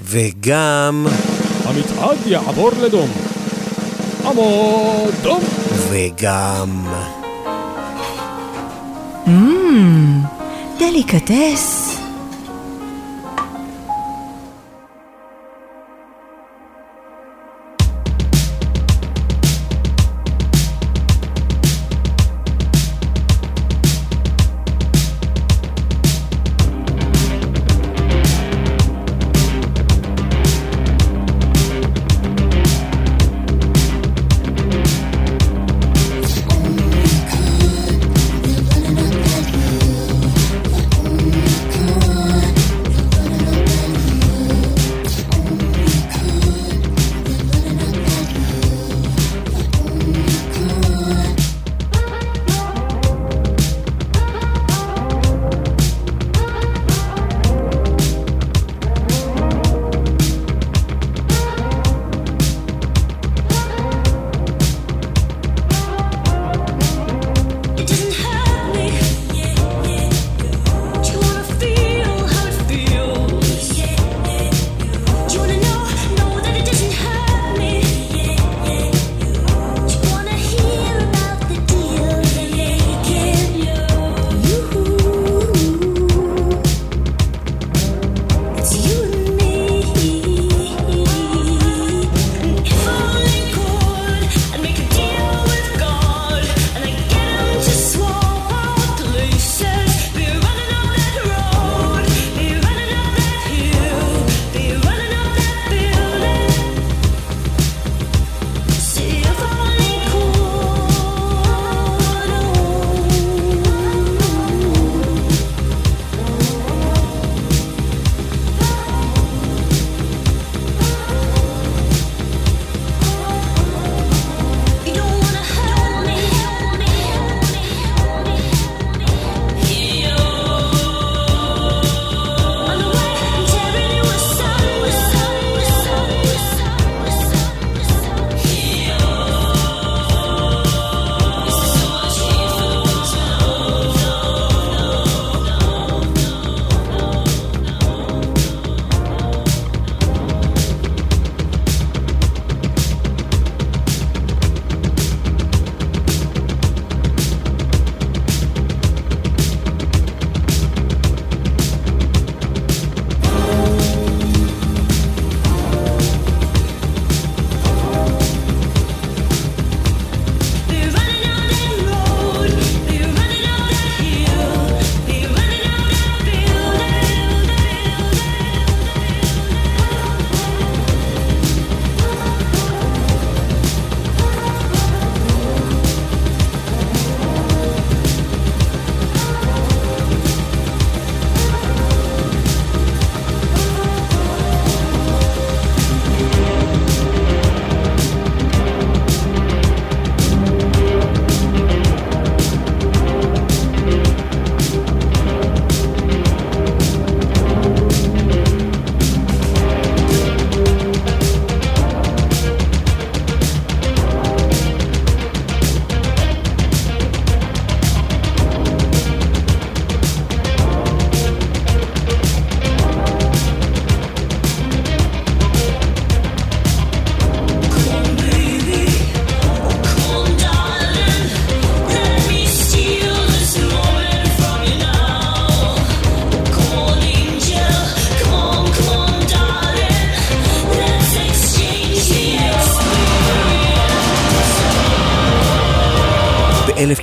וגם... המצעד יעבור לדום. עמוד דום. וגם... דליקטס.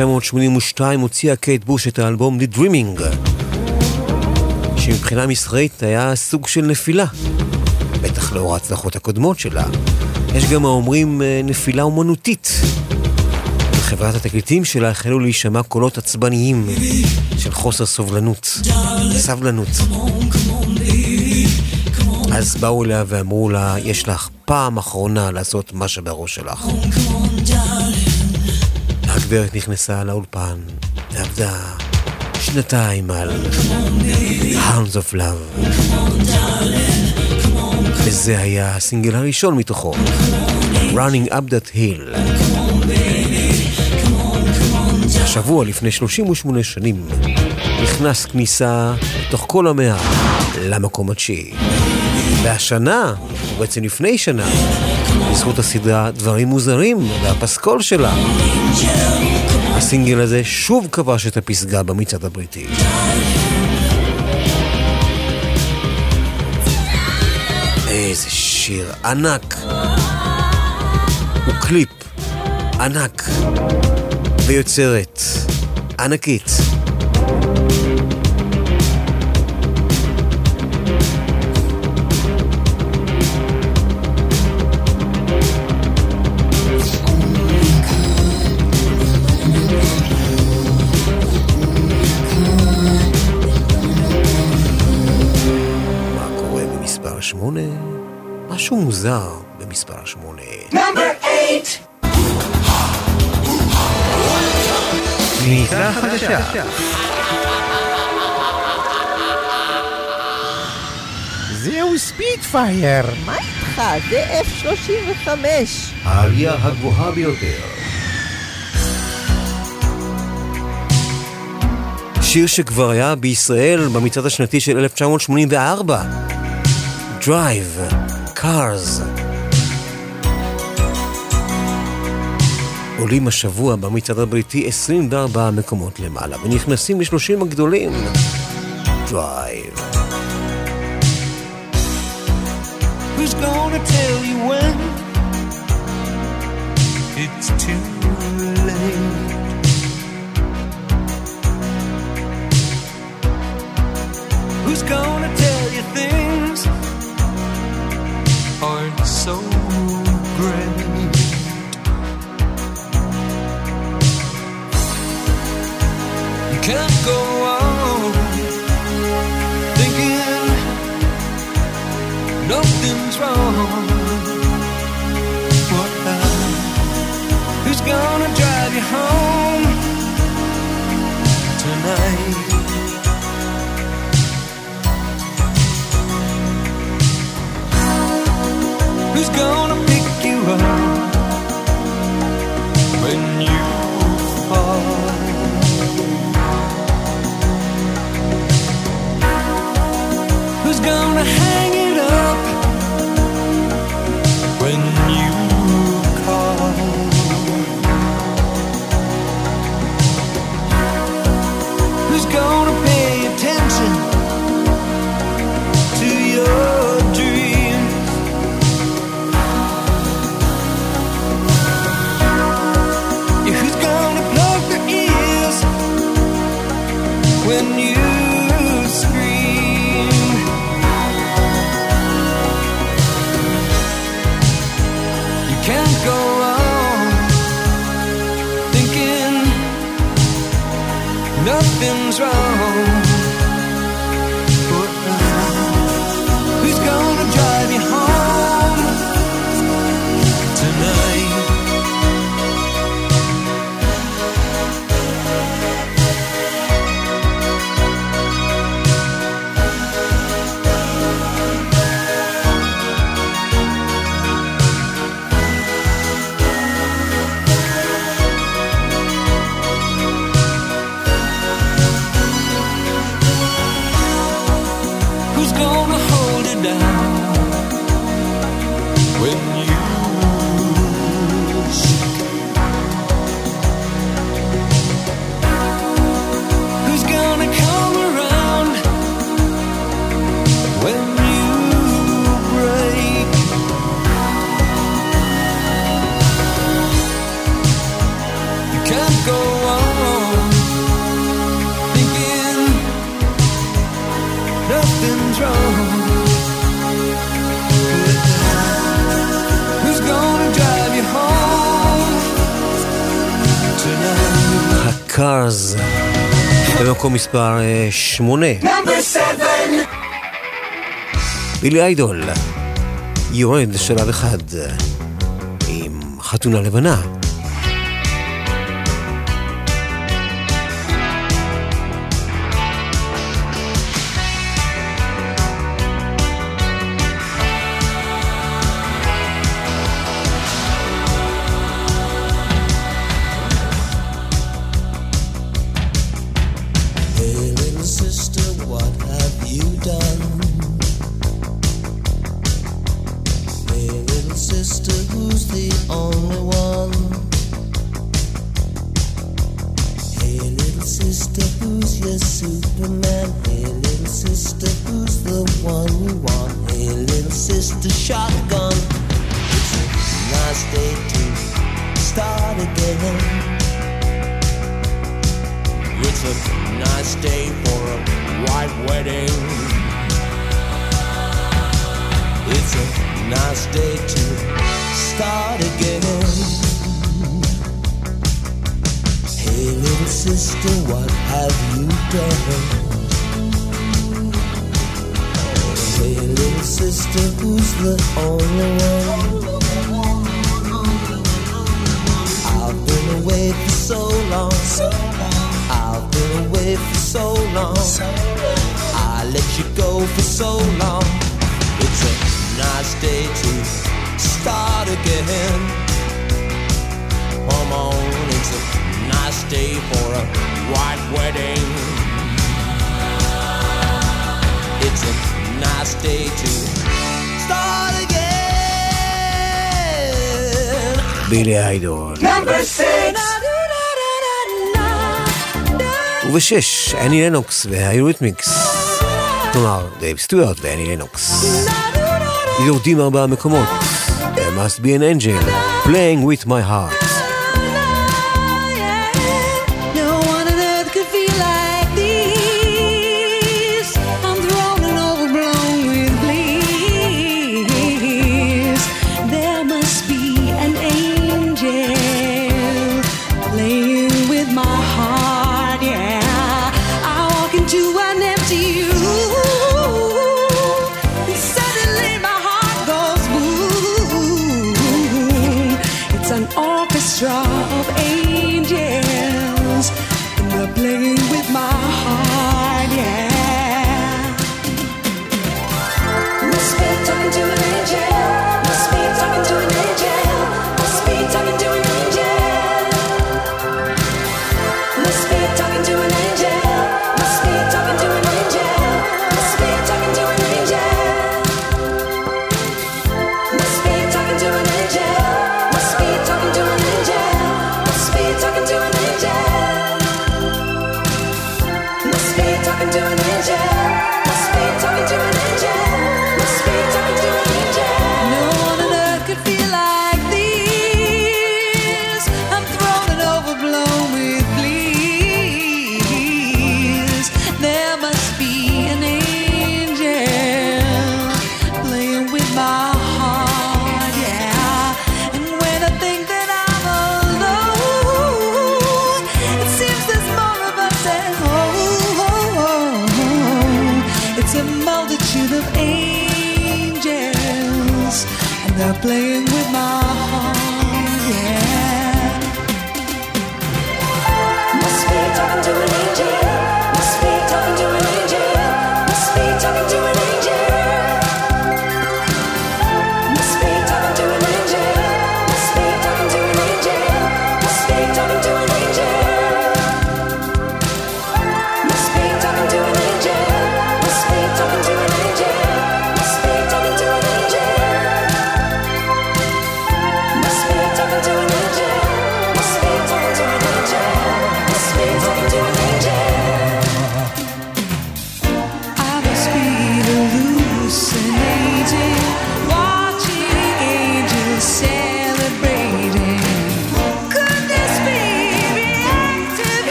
ב-1982 הוציאה קייט בוש את האלבום The Dreaming, שמבחינה מסחרית היה סוג של נפילה. בטח לאור ההצלחות הקודמות שלה, יש גם האומרים אה, נפילה אומנותית. בחברת התקליטים שלה החלו להישמע קולות עצבניים של חוסר סובלנות, סבלנות. אז באו אליה ואמרו לה, יש לך פעם אחרונה לעשות מה שבראש שלך. הגברת נכנסה לאולפן, ועבדה שנתיים על Hounds of Love. וזה היה הסינגל הראשון מתוכו, Running Up That Hill. השבוע לפני 38 שנים נכנס כניסה לתוך כל המאה למקום התשיעי. והשנה, או בעצם לפני שנה, בזכות הסדרה דברים מוזרים והפסקול שלה, הסינגל הזה שוב כבש את הפסגה במצעד הבריטי. איזה שיר ענק. הוא קליפ ענק ויוצרת ענקית. משהו מוזר במספר שמונה. Number eight. כניסה חדשה. זהו ספיטפייר. מה איתך? זה F-35. העלייה הגבוהה ביותר. שיר שכבר היה בישראל במצעד השנתי של 1984. Drive, Cars. עולים השבוע במצעד הבריטי 24 מקומות למעלה, ונכנסים ל-30 הגדולים. Drive. Who's gonna tell you when it's too late? Who's gonna tell you things aren't so great? You can't go on thinking nothing's wrong. What now? Who's gonna drive you home tonight? run. wrong. מספר אה, 8. בילי איידול, יורד שלב אחד עם חתונה לבנה. פינקס וה Eurythmics, כלומר דייב סטיוארט ואנני לנוקס. יורדים ארבעה מקומות, There must be an angel playing with my heart. an orchestra of angels, and they're playing with my heart.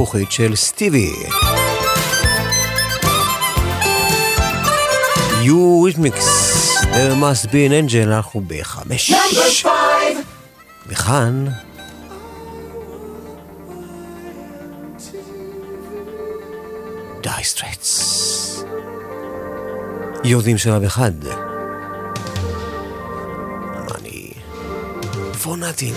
הזכוכית של סטיבי. You with me, There must be an angel, אנחנו בחמש. וכאן... די סטרץ. יורדים שלב אחד. אני... פונאטים.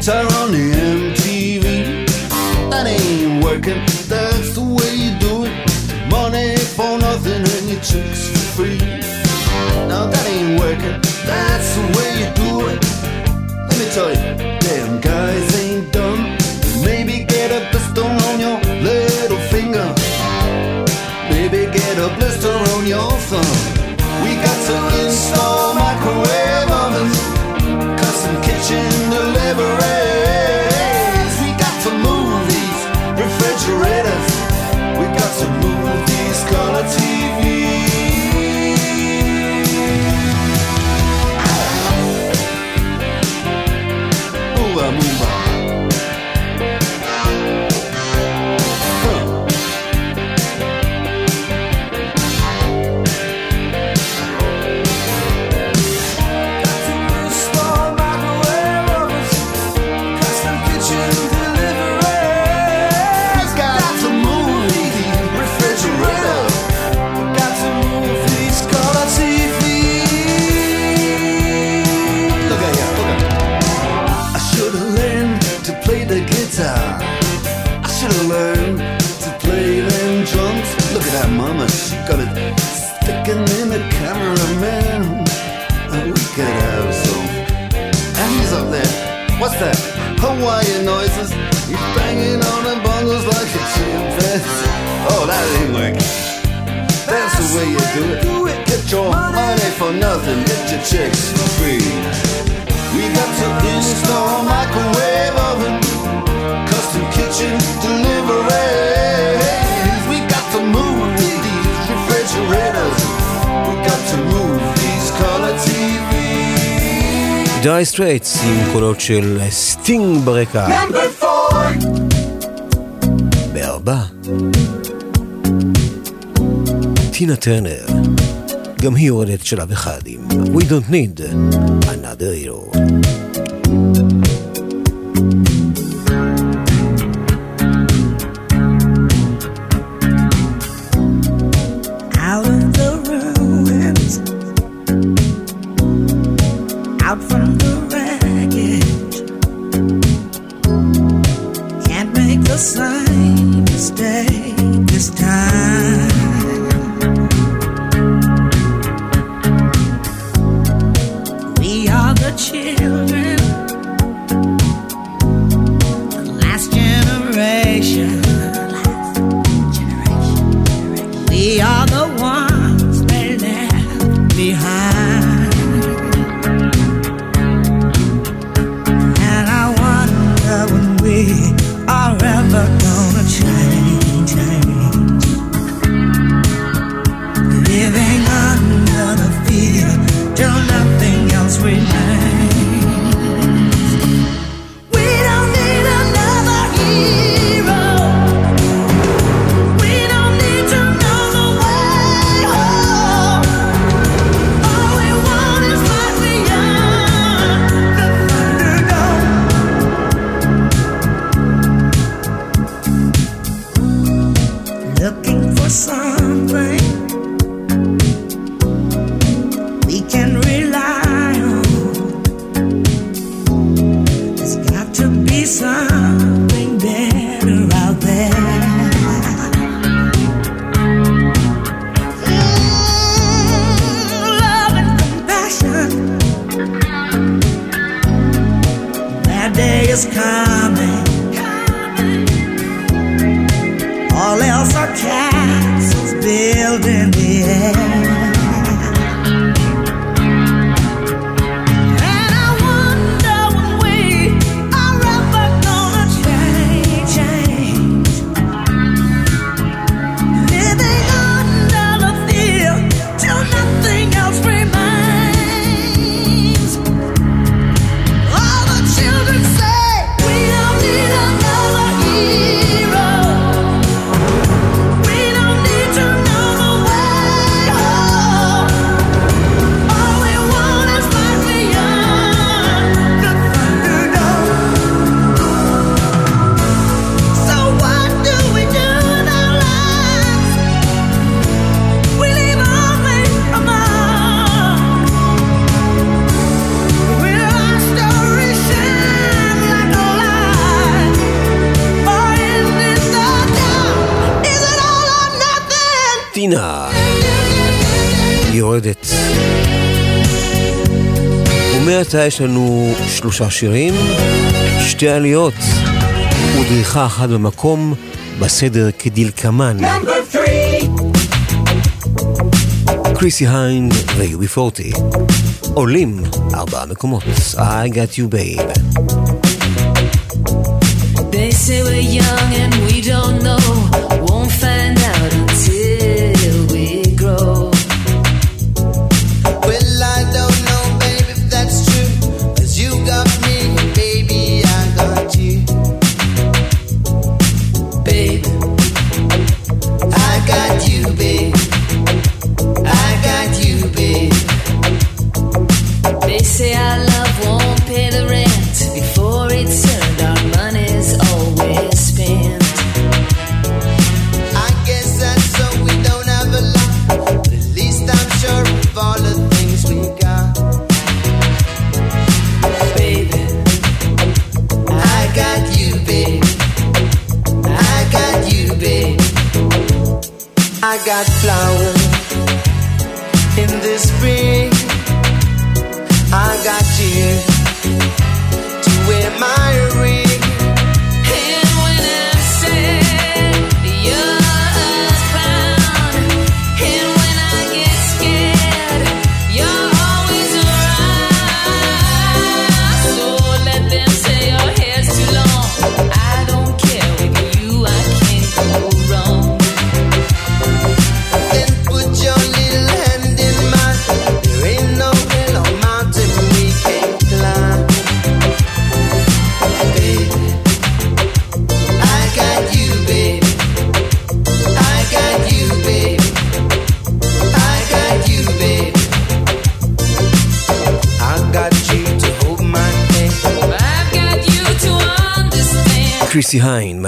guitar on the end. do it. Do it. Get your money for nothing. Get your chicks for free. We got to install microwave oven, custom kitchen deliveries. We got to move these refrigerators. We got to move these color TVs. Number טינה טרנר. גם היא יורדת שלב אחד עם We Don't Need Another Hero. להקלטה יש לנו שלושה שירים, שתי עליות ודריכה אחת במקום, בסדר כדלקמן. קריסי היינד ויובי פורטי עולים ארבעה מקומות. I got you babe. They say we're young and we don't know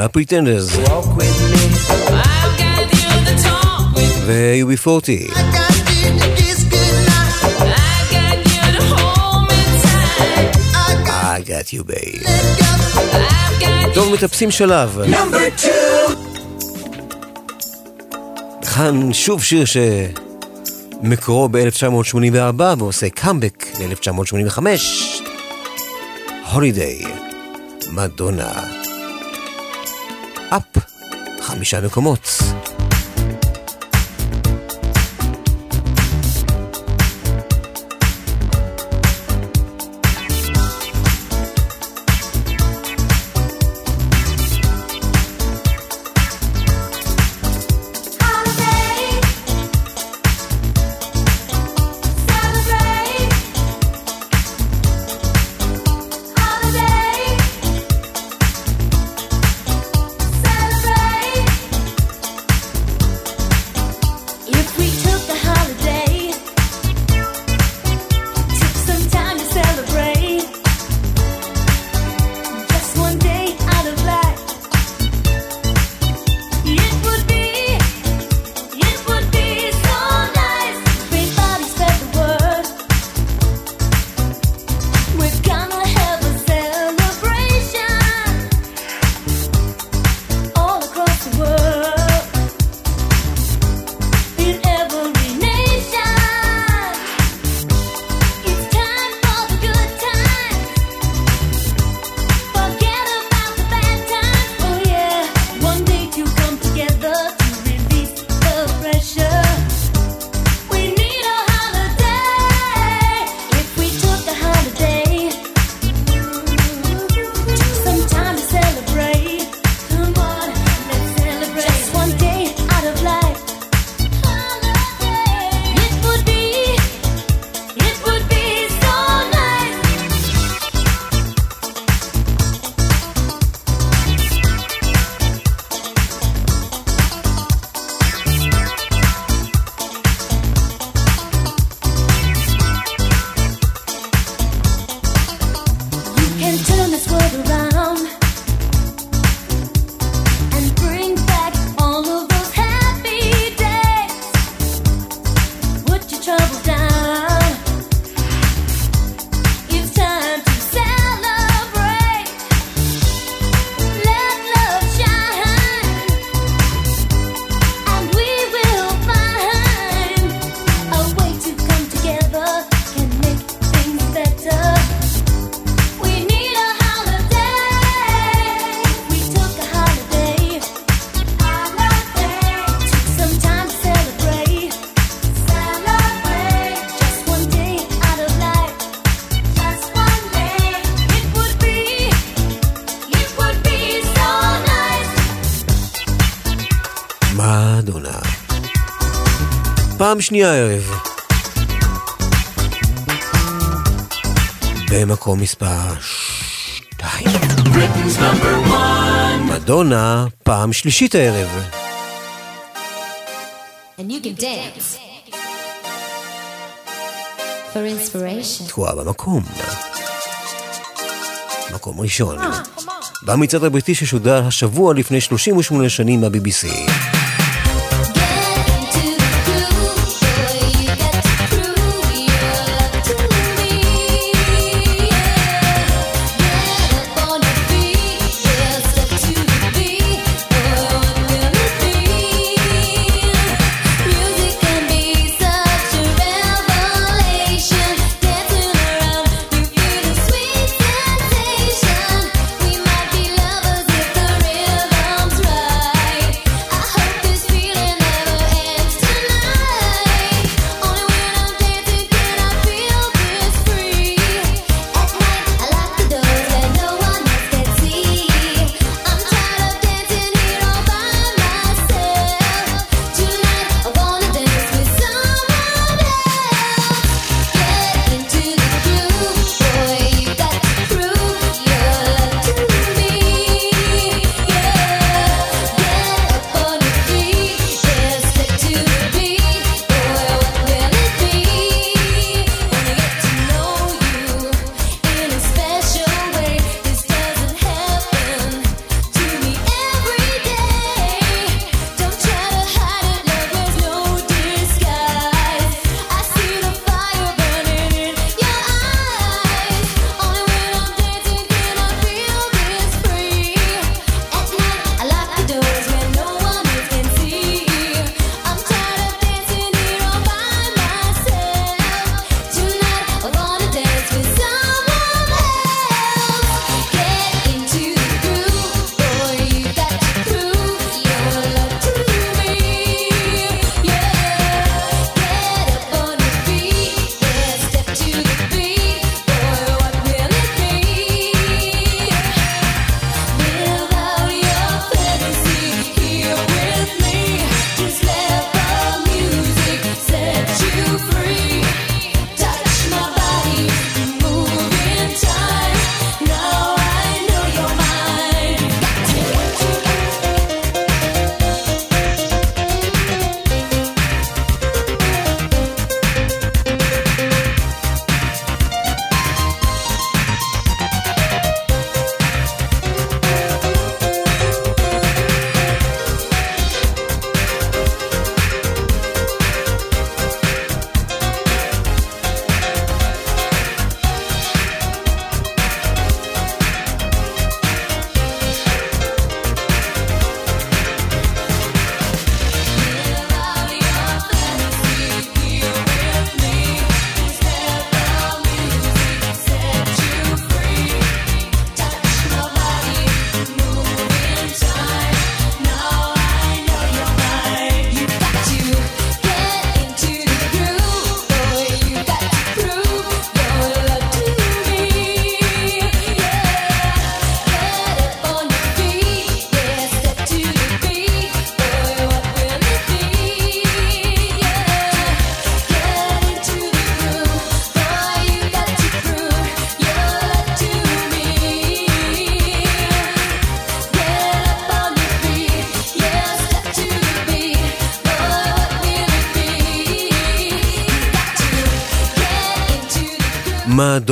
מהפריטנדרס. ו-UB40. טוב, מטפסים שלב. כאן שוב שיר שמקורו ב-1984 ועושה קאמבק ל-1985. הולידיי, מדונה. אפ חמישה מקומות. פעם שנייה הערב. במקום מספר שתיים. מדונה, פעם שלישית הערב. And you can dance. For inspiration. תקועה במקום. מקום ראשון. במצעד הבריטי ששודר השבוע לפני 38 שנים מה-BBC.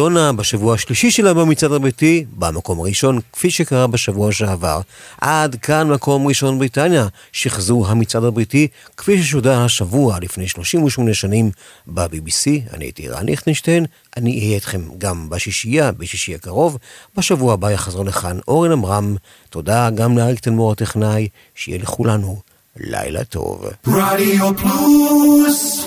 מדונה בשבוע השלישי שלה במצעד הביתי, במקום הראשון, כפי שקרה בשבוע שעבר. עד כאן מקום ראשון בריטניה, שחזור המצעד הבריטי, כפי ששודר השבוע לפני 38 שנים ב-BBC. אני הייתי רן ליכטנשטיין, אני אהיה איתכם גם בשישייה, בשישי הקרוב. בשבוע הבא יחזור לכאן אורן עמרם. תודה גם לאריק תלמור הטכנאי, שיהיה לכולנו לילה טוב. רדיו פלוס